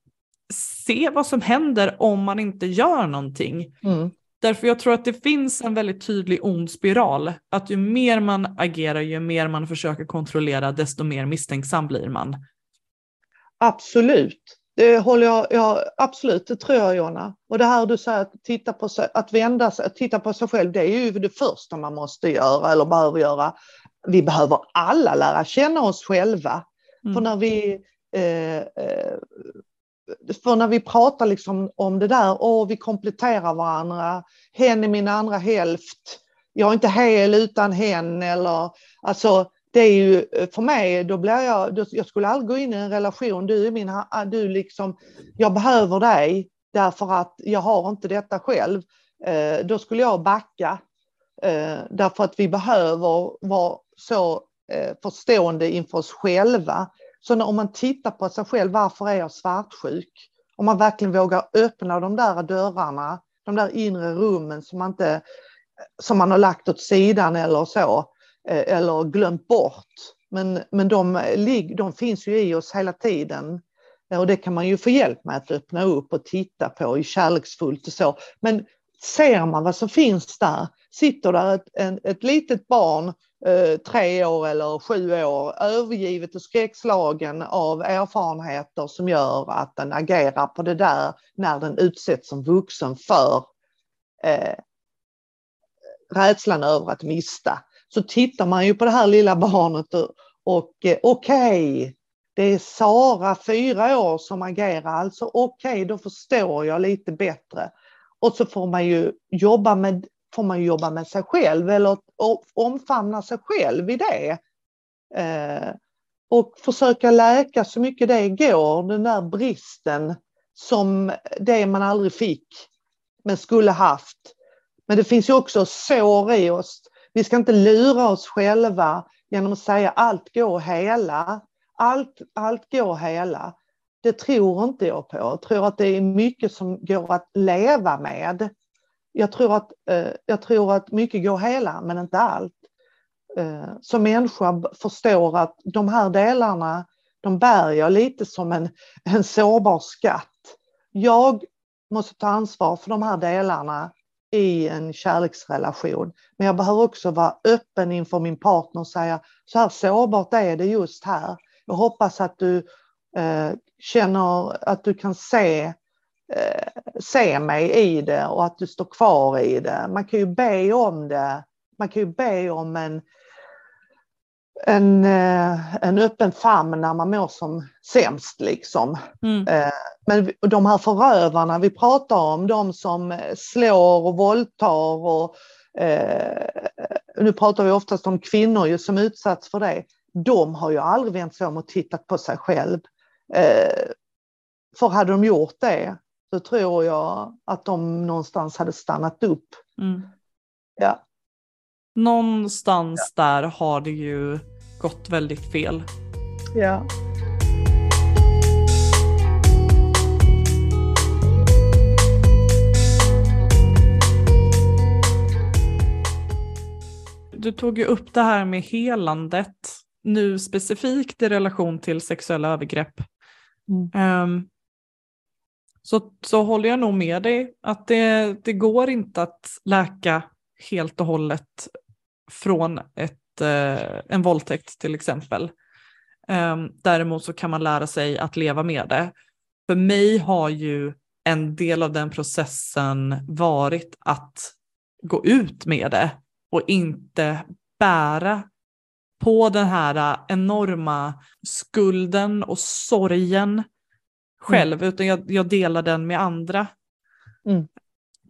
se vad som händer om man inte gör någonting. Mm. Därför jag tror att det finns en väldigt tydlig ond spiral. Att ju mer man agerar, ju mer man försöker kontrollera, desto mer misstänksam blir man. Absolut. Det håller jag, ja, absolut, det tror jag Jonna. Och det här du säger att titta på sig, att vända sig, att titta på sig själv, det är ju det första man måste göra eller behöver göra. Vi behöver alla lära känna oss själva. Mm. För när vi eh, eh för när vi pratar liksom om det där, och vi kompletterar varandra, hen är min andra hälft, jag är inte hel utan hen eller alltså det är ju för mig, då blir jag, då, jag skulle aldrig gå in i en relation, du är min, ah, du liksom, jag behöver dig därför att jag har inte detta själv. Eh, då skulle jag backa eh, därför att vi behöver vara så eh, förstående inför oss själva så när, om man tittar på sig själv, varför är jag svartsjuk? Om man verkligen vågar öppna de där dörrarna, de där inre rummen som man, inte, som man har lagt åt sidan eller så, eh, eller glömt bort. Men, men de, de finns ju i oss hela tiden. Eh, och det kan man ju få hjälp med att öppna upp och titta på i kärleksfullt och så. Men ser man vad som finns där, sitter där ett, en, ett litet barn Eh, tre år eller sju år övergivet och skräckslagen av erfarenheter som gör att den agerar på det där när den utsätts som vuxen för eh, rädslan över att mista. Så tittar man ju på det här lilla barnet och, och eh, okej, okay, det är Sara, fyra år, som agerar, alltså okej, okay, då förstår jag lite bättre. Och så får man ju jobba med får man jobba med sig själv eller omfamna sig själv i det. Eh, och försöka läka så mycket det går, den där bristen som det man aldrig fick men skulle haft. Men det finns ju också sår i oss. Vi ska inte lura oss själva genom att säga allt går hela. Allt, allt går hela. Det tror inte jag på. Jag tror att det är mycket som går att leva med jag tror att, eh, jag tror att mycket går hela, men inte allt. Eh, som människa förstår att de här delarna, de bär jag lite som en, en sårbar skatt. Jag måste ta ansvar för de här delarna i en kärleksrelation. Men jag behöver också vara öppen inför min partner och säga så här sårbart är det just här. Jag hoppas att du eh, känner att du kan se, eh, se mig i det och att du står kvar i det. Man kan ju be om det. Man kan ju be om en, en, eh, en öppen famn när man mår som sämst. Liksom. Mm. Eh, men de här förövarna vi pratar om, de som slår och våldtar och eh, nu pratar vi oftast om kvinnor som utsatts för det. De har ju aldrig vänt sig om och tittat på sig själv. för hade de gjort det så tror jag att de någonstans hade stannat upp. Mm. Ja. Någonstans ja. där har det ju gått väldigt fel. Ja. Du tog ju upp det här med helandet nu specifikt i relation till sexuella övergrepp. Mm. Um, så, så håller jag nog med dig att det, det går inte att läka helt och hållet från ett, eh, en våldtäkt till exempel. Um, däremot så kan man lära sig att leva med det. För mig har ju en del av den processen varit att gå ut med det och inte bära på den här eh, enorma skulden och sorgen själv, mm. utan jag, jag, delar den med andra. Mm.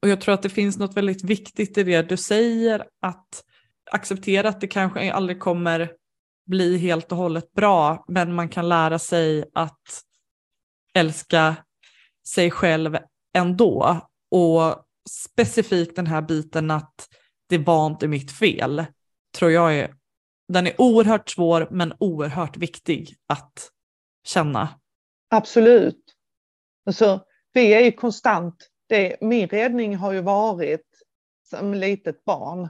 Och jag tror att det finns något väldigt viktigt i det du säger, att acceptera att det kanske aldrig kommer bli helt och hållet bra, men man kan lära sig att älska sig själv ändå. Och specifikt den här biten att det var inte mitt fel, tror jag är, den är oerhört svår men oerhört viktig att känna. Absolut. Alltså, vi är ju konstant, det, min räddning har ju varit som litet barn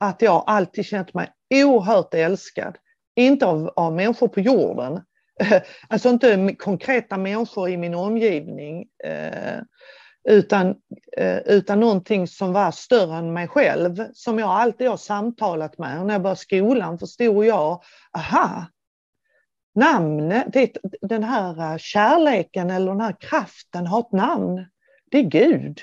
att jag alltid känt mig oerhört älskad. Inte av, av människor på jorden, alltså inte konkreta människor i min omgivning, eh, utan, eh, utan någonting som var större än mig själv, som jag alltid har samtalat med. Och när jag började skolan förstod jag, aha, namnet, det, den här kärleken eller den här kraften har ett namn. Det är Gud.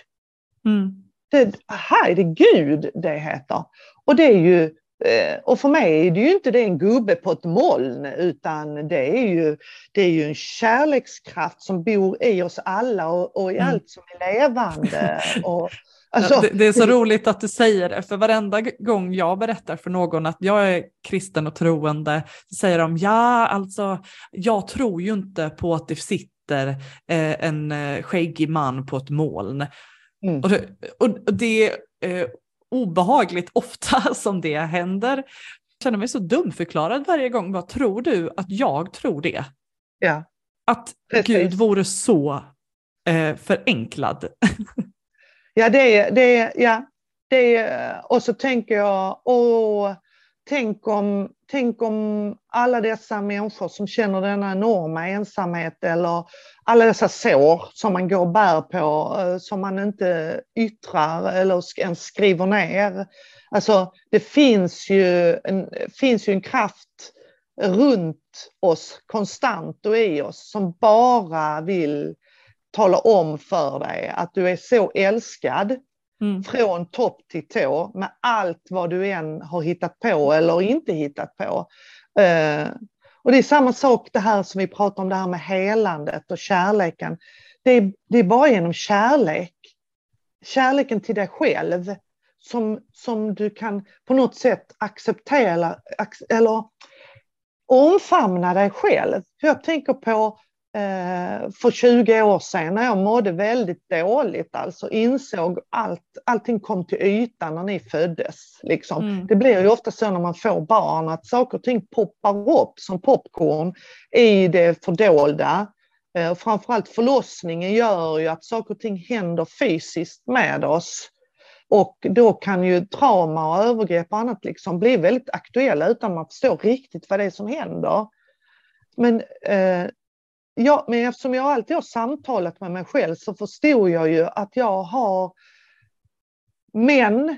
Mm. Det, aha, är det Gud det heter? Och det är ju eh, och för mig är det ju inte det en gubbe på ett moln utan det är ju, det är ju en kärlekskraft som bor i oss alla och, och i mm. allt som är levande. Och, alltså, det, det, är så roligt att du säger det, för varenda gång jag berättar för någon att jag är kristen och troende, så säger de ja, alltså jag tror ju inte på att det sitter eh, en eh, skäggig man på ett moln. Mm. Och, det, och det eh, obehagligt ofta som det händer. Jag känner mig så dumförklarad varje gång. Vad tror du att jag tror det? Ja. Att Precis. Gud vore så eh, förenklad. ja, det är, det ja, det och så tänker jag, åh, tänk om, tänk om alla dessa människor som känner denna enorma ensamhet eller alla dessa sår som man går och bär på, eh, som man inte yttrar eller ens skriver ner. Alltså det finns ju en, finns ju en kraft runt oss konstant och i oss som bara vill tala om för dig att du är så älskad Mm. Från topp till tå med allt vad du än har hittat på eller inte hittat på. Eh, och det är samma sak det här som vi pratar om, det här med helandet och kärleken. Det är, det är bara genom kärlek, kärleken till dig själv, som, som du kan på något sätt acceptera eller omfamna dig själv. Jag tänker på för 20 år sedan när jag mådde väldigt dåligt, alltså insåg allt, allting kom till ytan när ni föddes. Liksom. Mm. Det blir ju ofta så när man får barn att saker och ting poppar upp som popcorn i det fördolda. Eh, framförallt förlossningen gör ju att saker och ting händer fysiskt med oss. Och då kan ju trauma och övergrepp och annat liksom bli väldigt aktuella utan man förstår riktigt vad det är som händer. Men eh, ja, men eftersom jag alltid har samtalat med mig själv så förstod jag ju att jag har män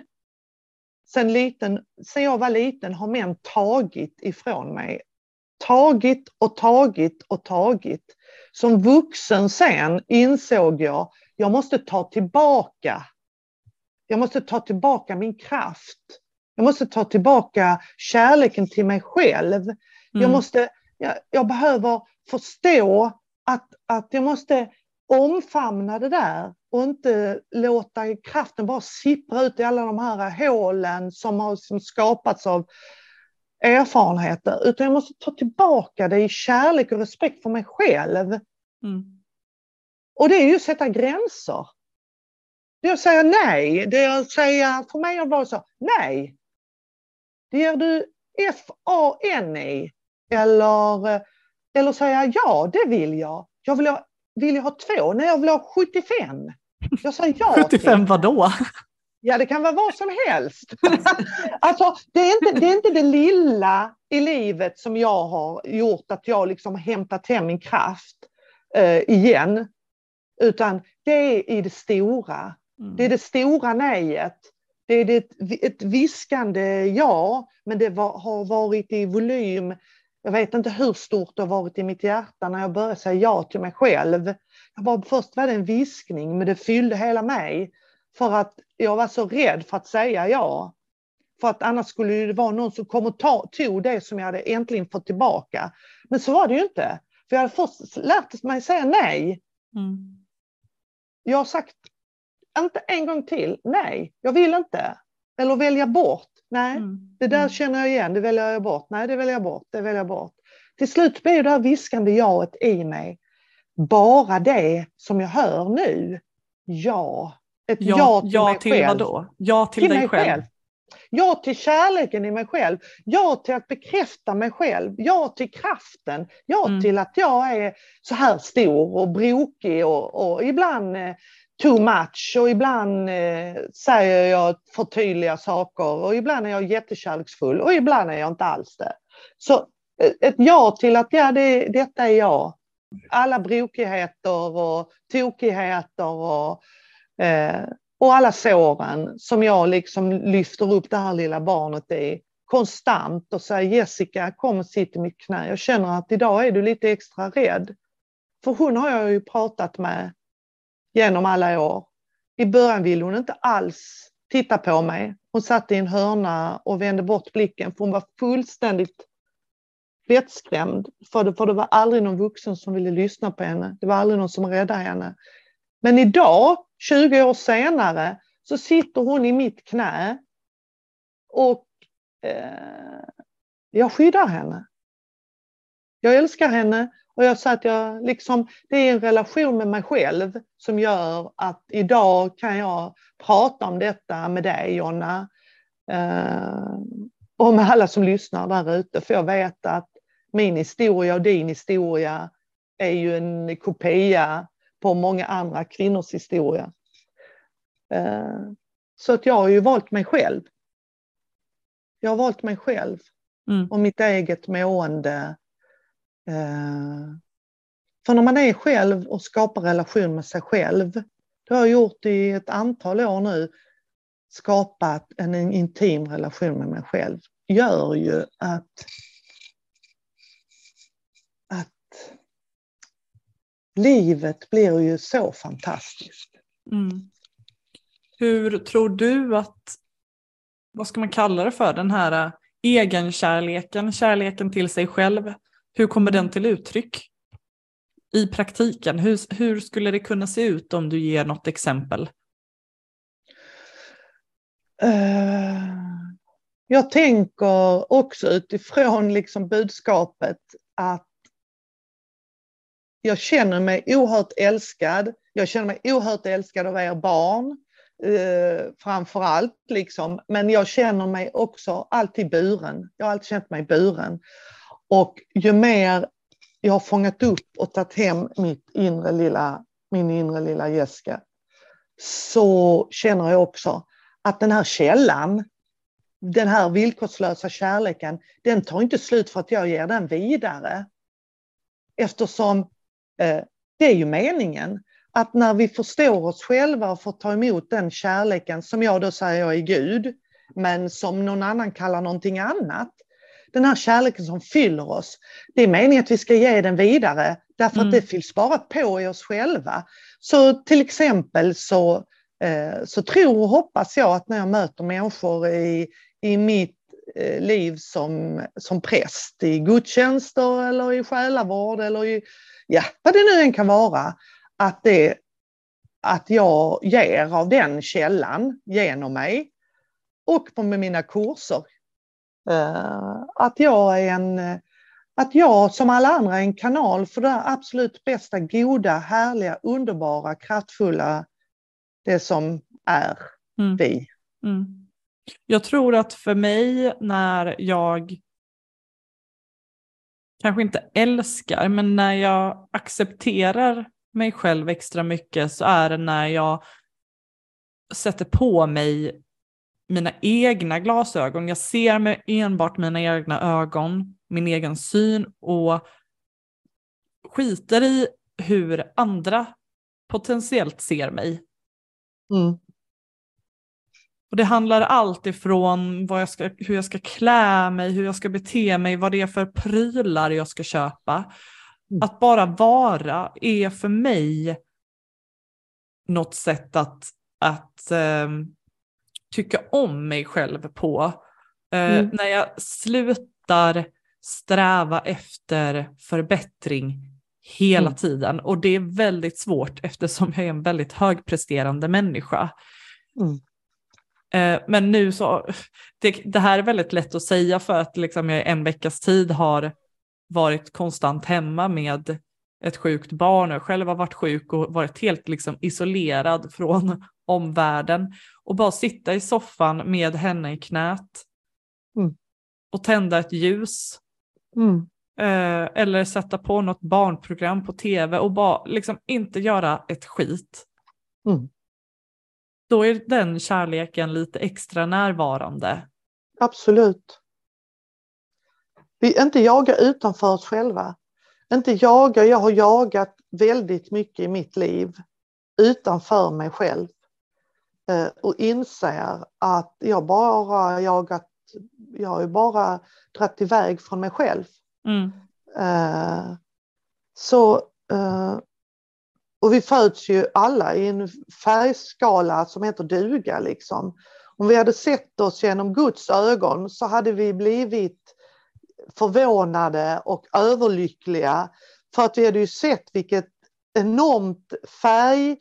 sen, liten, sen jag var liten har män tagit ifrån mig. Tagit och tagit och tagit. Som vuxen sen insåg jag, jag måste ta tillbaka. Jag måste ta tillbaka min kraft. Jag måste ta tillbaka kärleken till mig själv. Mm. Jag, måste, jag, jag, behöver förstå att, att jag måste omfamna det där och inte låta kraften bara sippra ut i alla de här hålen som har som skapats av erfarenheter, utan jag måste ta tillbaka det i kärlek och respekt för mig själv. Mm. Och det är ju att sätta gränser. Det är att säga nej. Det är att säga, för mig har det varit så, nej. Det gör du F-A-N-I. Eller, eller säga ja, det vill jag. Jag vill ha, vill jag ha två? Nej, jag vill ha 75. Jag sa ja 75 vadå? Ja, det kan vara vad som helst. alltså, det är, inte, det är inte det lilla i livet som jag har gjort att jag liksom hämtat hem min kraft eh, igen. Utan det är i det stora. Mm. Det är det stora nejet. Det är det, ett viskande ja, men det var, har varit i volym. Jag vet inte hur stort det har varit i mitt hjärta när jag började säga ja till mig själv. Jag bara, först var det en viskning, men det fyllde hela mig. För att jag var så rädd för att säga ja. För att annars skulle det vara någon som kom och ta, tog det som jag hade äntligen fått tillbaka. Men så var det ju inte. För jag hade först lärt mig säga nej. Mm. Jag har sagt, inte en gång till, nej, jag vill inte. Eller välja bort, nej, mm. det där mm. känner jag igen, det väljer jag bort, nej, det väljer jag bort, det väljer jag bort. Till slut blir det här viskande jaet i mig bara det som jag hör nu. Ja, ett ja, ja till ja mig till själv. Vadå? Ja till, till dig själv. själv. Ja till kärleken i mig själv. Ja till att bekräfta mig själv. Ja till kraften. Ja mm. till att jag är så här stor och brokig och, och ibland eh, too much och ibland eh, säger jag för tydliga saker och ibland är jag jättekärleksfull och ibland är jag inte alls det. Så eh, ett ja till att ja, det, detta är jag. Alla brokigheter och tokigheter och Eh, och alla såren som jag liksom lyfter upp det här lilla barnet i konstant och säger Jessica kom och sitt i mitt knä. Jag känner att idag är du lite extra rädd. För hon har jag ju pratat med genom alla år. I början ville hon inte alls titta på mig. Hon satt i en hörna och vände bort blicken för hon var fullständigt vettskrämd. För det, för det var aldrig någon vuxen som ville lyssna på henne. Det var aldrig någon som räddade henne. Men idag 20 år senare så sitter hon i mitt knä och eh, jag skyddar henne. Jag älskar henne och jag sa att jag liksom, det är en relation med mig själv som gör att idag kan jag prata om detta med dig Jonna. Eh, och med alla som lyssnar där ute för jag vet att min historia och din historia är ju en kopia på många andra kvinnors historia. Eh, så att jag har ju valt mig själv. Jag har valt mig själv mm. och mitt eget mående. Eh, för när man är själv och skapar relation med sig själv, det har jag gjort i ett antal år nu, skapat en intim relation med mig själv, gör ju att livet blir ju så fantastiskt. Mm. Hur tror du att, vad ska man kalla det för, den här eh, egenkärleken, kärleken till sig själv, hur kommer den till uttryck i praktiken? Hur, hur skulle det kunna se ut om du ger något exempel? Eh, jag tänker också utifrån liksom budskapet att jag känner mig oerhört älskad. Jag känner mig oerhört älskad av er barn eh, framför allt. Liksom. Men jag känner mig också alltid buren. Jag har alltid känt mig buren. Och ju mer jag har fångat upp och tagit hem mitt inre lilla, min inre lilla Jessica så känner jag också att den här källan, den här villkorslösa kärleken, den tar inte slut för att jag ger den vidare. Eftersom Eh, det är ju meningen att när vi förstår oss själva och får ta emot den kärleken som jag då säger är Gud, men som någon annan kallar någonting annat. Den här kärleken som fyller oss. Det är meningen att vi ska ge den vidare därför mm. att det fylls bara på i oss själva. Så till exempel så, eh, så tror och hoppas jag att när jag möter människor i, i mitt eh, liv som, som präst i gudstjänster eller i själavård eller i, ja, vad det nu än kan vara, att, det, att jag ger av den källan genom mig och med mina kurser. Eh, att jag är en att jag som alla andra är en kanal för det absolut bästa, goda, härliga, underbara, kraftfulla, det som är mm. vi. Mm. Jag tror att för mig när jag kanske inte älskar, men när jag accepterar mig själv extra mycket så är det när jag sätter på mig mina egna glasögon. Jag ser med enbart mina egna ögon, min egen syn och skiter i hur andra potentiellt ser mig. Mm. Och det handlar allt ifrån vad jag ska, hur jag ska klä mig, hur jag ska bete mig, vad det är för prylar jag ska köpa. Mm. Att bara vara är för mig något sätt att, att eh, tycka om mig själv på. Eh, mm. När jag slutar sträva efter förbättring hela mm. tiden. Och det är väldigt svårt eftersom jag är en väldigt högpresterande människa. Mm. Eh, men nu så, det, det, här är väldigt lätt att säga för att liksom jag i en veckas tid har varit konstant hemma med ett sjukt barn och jag själv har varit sjuk och varit helt liksom isolerad från omvärlden och bara sitta i soffan med henne i knät mm. och tända ett ljus. Mm. Eh, eller sätta på något barnprogram på tv och bara liksom inte göra ett skit. Mm. Då är den kärleken lite extra närvarande. Absolut. Vi inte jaga utanför oss själva. Inte jaga, jag har jagat väldigt mycket i mitt liv utanför mig själv. Eh, och inser att jag bara jagat, jag har ju bara dragit iväg från mig själv. Mm. Eh, så, eh, och vi föds ju alla i en färgskala som heter duga liksom. Om vi hade sett oss genom Guds ögon så hade vi blivit förvånade och överlyckliga för att vi hade ju sett vilket enormt färg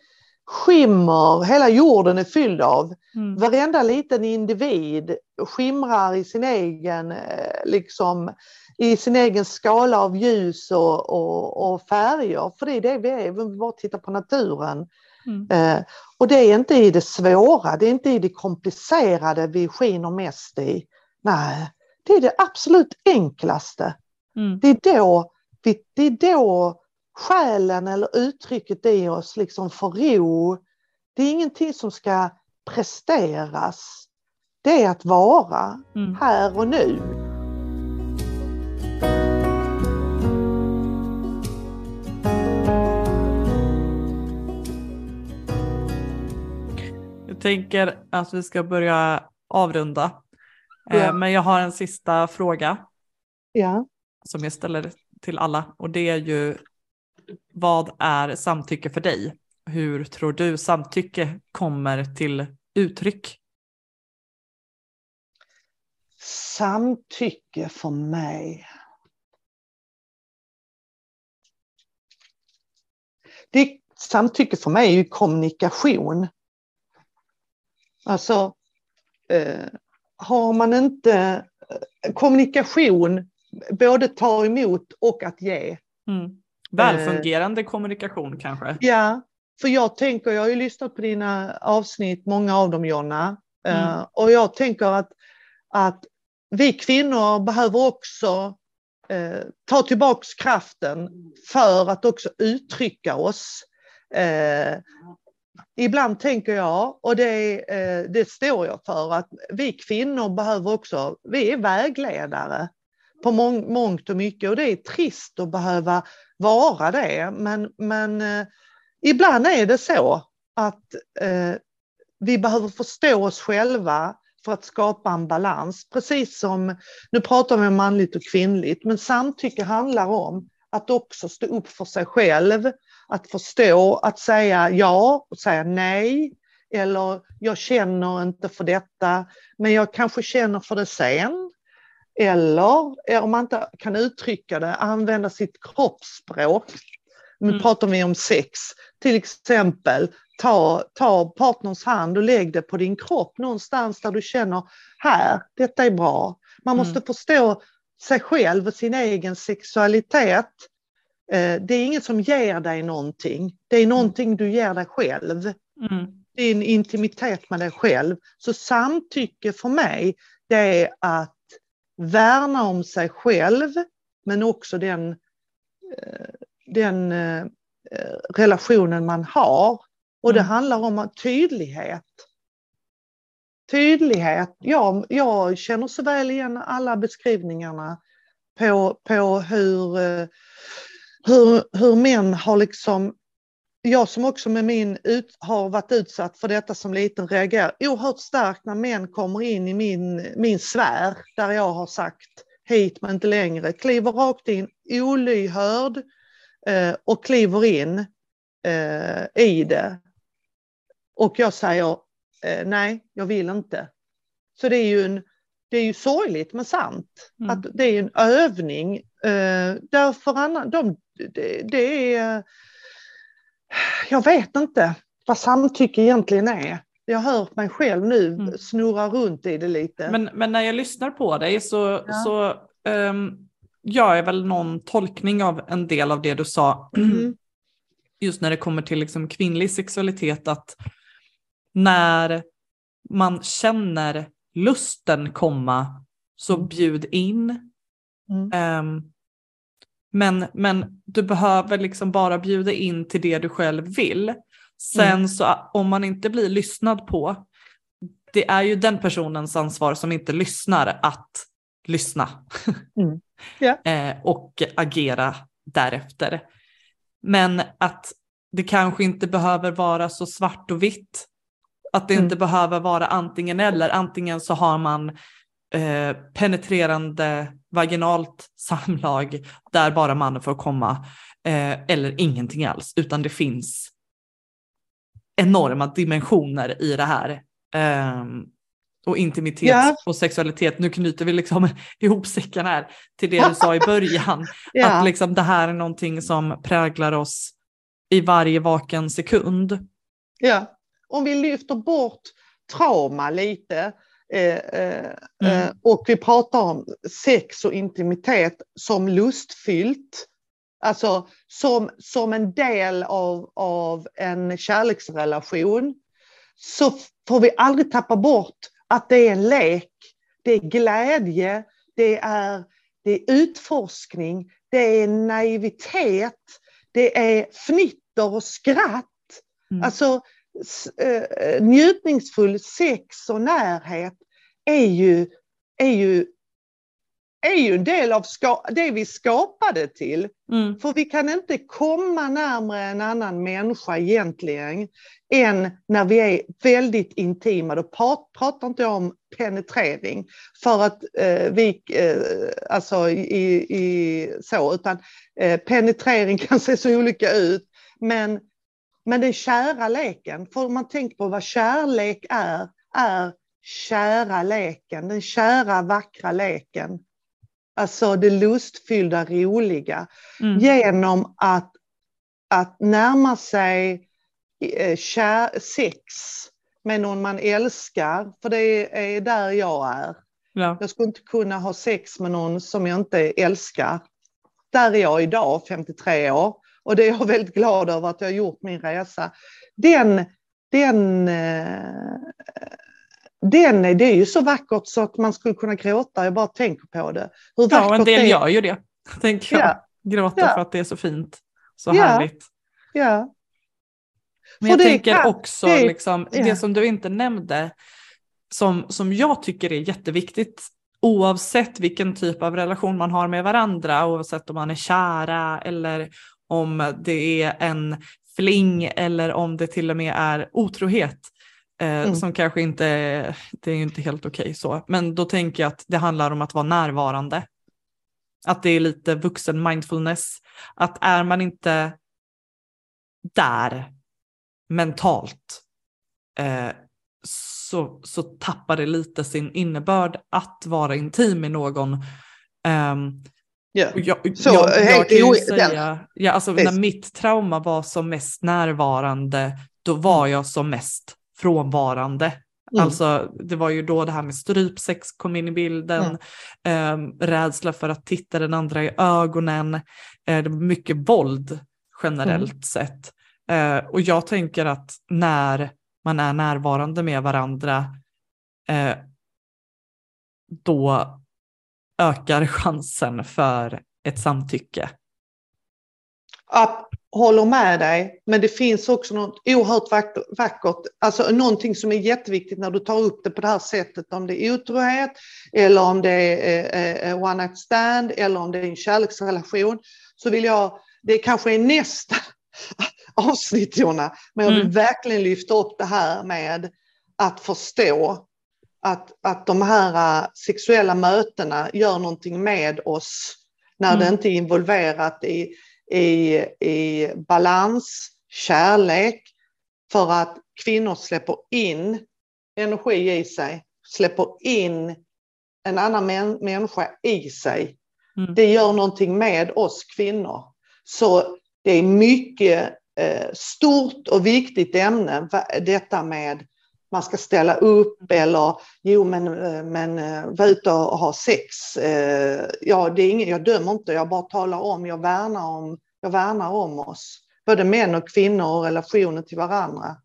skimmer hela jorden är fylld av. Mm. Varenda liten individ skimrar i sin egen, eh, liksom, i sin egen skala av ljus och, och, och färger. För det är det vi är, vi bara tittar på naturen. Mm. Eh, och det är inte i det svåra, det är inte i det komplicerade vi skiner mest i. Nej, det är det absolut enklaste. Mm. Det, är då, det är då själen eller uttrycket i oss liksom får ro. Det är ingenting som ska presteras. Det är att vara mm. här och nu. Jag tänker att vi ska börja avrunda. Eh, ja. Men jag har en sista fråga. Ja. Som jag ställer till alla och det är ju vad är samtycke för dig? Hur tror du samtycke kommer till uttryck? Samtycke för mig. Det, samtycke för mig är ju kommunikation. Alltså, eh, har man inte eh, kommunikation, både ta emot och att ge. Mm. Välfungerande eh, kommunikation kanske? Ja, för jag tänker, jag har ju lyssnat på dina avsnitt, många av dem Jonna, eh, mm. och jag tänker att, att vi kvinnor behöver också eh, ta tillbaks kraften för att också uttrycka oss. Eh, ibland tänker jag, och det, eh, det står jag för, att vi kvinnor behöver också, vi är vägledare på mång, mångt och mycket och det är trist att behöva vara det. Men, men eh, ibland är det så att eh, vi behöver förstå oss själva för att skapa en balans. Precis som, nu pratar vi om manligt och kvinnligt, men samtycke handlar om att också stå upp för sig själv, att förstå, att säga ja och säga nej. Eller jag känner inte för detta, men jag kanske känner för det sen. Eller om man inte kan uttrycka det, använda sitt kroppsspråk. Nu mm. pratar vi om sex. Till exempel ta, ta partners hand och lägg det på din kropp någonstans där du känner här, detta är bra. Man måste mm. förstå sig själv och sin egen sexualitet. Eh, det är inget som ger dig någonting. Det är någonting du ger dig själv. Mm. Din intimitet med dig själv. Så samtycke för mig, det är att värna om sig själv men också den, eh, den eh, relationen man har. Och det mm. handlar om tydlighet. Tydlighet. Ja, jag känner så väl igen alla beskrivningarna på, på hur, eh, hur, hur män har liksom jag som också med min ut, har varit utsatt för detta som liten reagerar oerhört starkt när män kommer in i min, min sfär där jag har sagt hit men inte längre, kliver rakt in olyhörd eh, och kliver in eh, i det. Och jag säger eh, nej, jag vill inte. Så det är ju, en, det är ju sorgligt men sant. Mm. Att det är en övning. Eh, därför annan, de, det, det är jag vet inte vad samtycke egentligen är. Jag har hört mig själv nu mm. snurra runt i det lite. Men, men när jag lyssnar på dig så, ja. så um, gör jag väl någon tolkning av en del av det du sa. Mm. Just när det kommer till liksom kvinnlig sexualitet, att när man känner lusten komma så mm. bjud in. Mm. Um, men, men du behöver liksom bara bjuda in till det du själv vill. Sen mm. så om man inte blir lyssnad på, det är ju den personens ansvar som inte lyssnar att lyssna. Mm. Yeah. eh, och agera därefter. Men att det kanske inte behöver vara så svart och vitt. Att det mm. inte behöver vara antingen eller. Antingen så har man eh, penetrerande vaginalt samlag där bara mannen får komma eh, eller ingenting alls, utan det finns enorma dimensioner i det här. Eh, och intimitet yeah. och sexualitet, nu knyter vi liksom ihop säckarna här till det du sa i början, yeah. att liksom det här är någonting som präglar oss i varje vaken sekund. Ja, om vi lyfter bort trauma lite mm. Eh, och vi pratar om sex och intimitet som lustfyllt. Alltså som, som en del av, av en kärleksrelation. Så får vi aldrig tappa bort att det är en lek, det är glädje, det är, det är utforskning, det är naivitet, det är fnitter och skratt. Mm. Alltså njutningsfull sex och närhet är ju, är ju, är ju en del av ska, det vi skapade till. Mm. För vi kan inte komma närmare en annan människa egentligen än när vi är väldigt intima. Då pratar inte jag om penetrering för att eh, vi, eh, alltså i, i, så, utan eh, penetrering kan se så olika ut. Men, men den kära leken, för man tänker på vad kärlek är, är kära leken, den kära vackra leken. Alltså det lustfyllda, roliga. Mm. Genom att, att närma sig eh, kär, sex med någon man älskar, för det är där jag är. Ja. Jag skulle inte kunna ha sex med någon som jag inte älskar. Där är jag idag, 53 år, och det är jag väldigt glad över att jag har gjort min resa. Den, den eh, den, det är ju så vackert så att man skulle kunna gråta, jag bara tänker på det. Hur ja, en del det gör ju det, tänker jag. Ja. Gråter ja. för att det är så fint, så ja. härligt. Ja. Men jag tänker kan, också, det, liksom, ja. det som du inte nämnde, som, som jag tycker är jätteviktigt oavsett vilken typ av relation man har med varandra, oavsett om man är kära eller om det är en fling eller om det till och med är otrohet. Eh, mm. Som kanske inte, det är inte helt okej okay, så, men då tänker jag att det handlar om att vara närvarande. Att det är lite vuxen mindfulness. Att är man inte där mentalt eh, så, så tappar det lite sin innebörd att vara intim med någon. Um, Yeah. Jag, jag, jag kan ju säga, ja, alltså, när mitt trauma var som mest närvarande, då var jag som mest frånvarande. Mm. Alltså det var ju då det här med strypsex kom in i bilden, mm. eh, rädsla för att titta den andra i ögonen, eh, det var mycket våld generellt mm. sett. Eh, och jag tänker att när man är närvarande med varandra, eh, då ökar chansen för ett samtycke. Jag håller med dig, men det finns också något oerhört vackert, alltså någonting som är jätteviktigt när du tar upp det på det här sättet, om det är otrohet eller om det är one night stand eller om det är en kärleksrelation, så vill jag, det kanske är nästa avsnitt Jonna, men jag vill mm. verkligen lyfta upp det här med att förstå att, att de här äh, sexuella mötena gör någonting med oss när mm. det inte är involverat i, i, i balans, kärlek, för att kvinnor släpper in energi i sig, släpper in en annan män, människa i sig. Mm. Det gör någonting med oss kvinnor. Så det är mycket eh, stort och viktigt ämne, detta med man ska ställa upp eller jo men, eh, men eh, vara ute och ha sex. Eh, ja, det är ingen, jag dömer inte, jag bara talar om, jag värnar om, jag värnar om oss. Både män och kvinnor och relationen till varandra.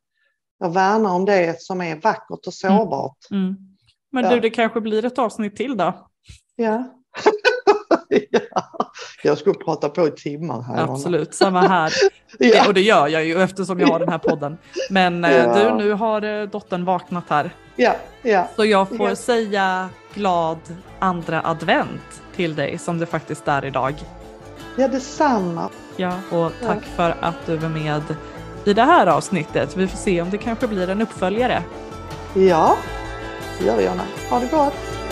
Jag värnar om det som är vackert och sårbart. Mm. Mm. Men du, det kanske blir ett avsnitt till då? Ja. ja. Jag skulle prata på i timmar här. Absolut, samma här. ja. Och det gör jag ju eftersom jag har den här podden. Men eh, ja. du, nu har eh, dottern vaknat här. Ja, ja. Så jag får ja. säga glad andra advent till dig som det faktiskt är idag. Ja, detsamma. Ja, och tack ja. för att du var med i det här avsnittet. Vi får se om det kanske blir en uppföljare. Ja, det gör vi gärna. Ha det gott.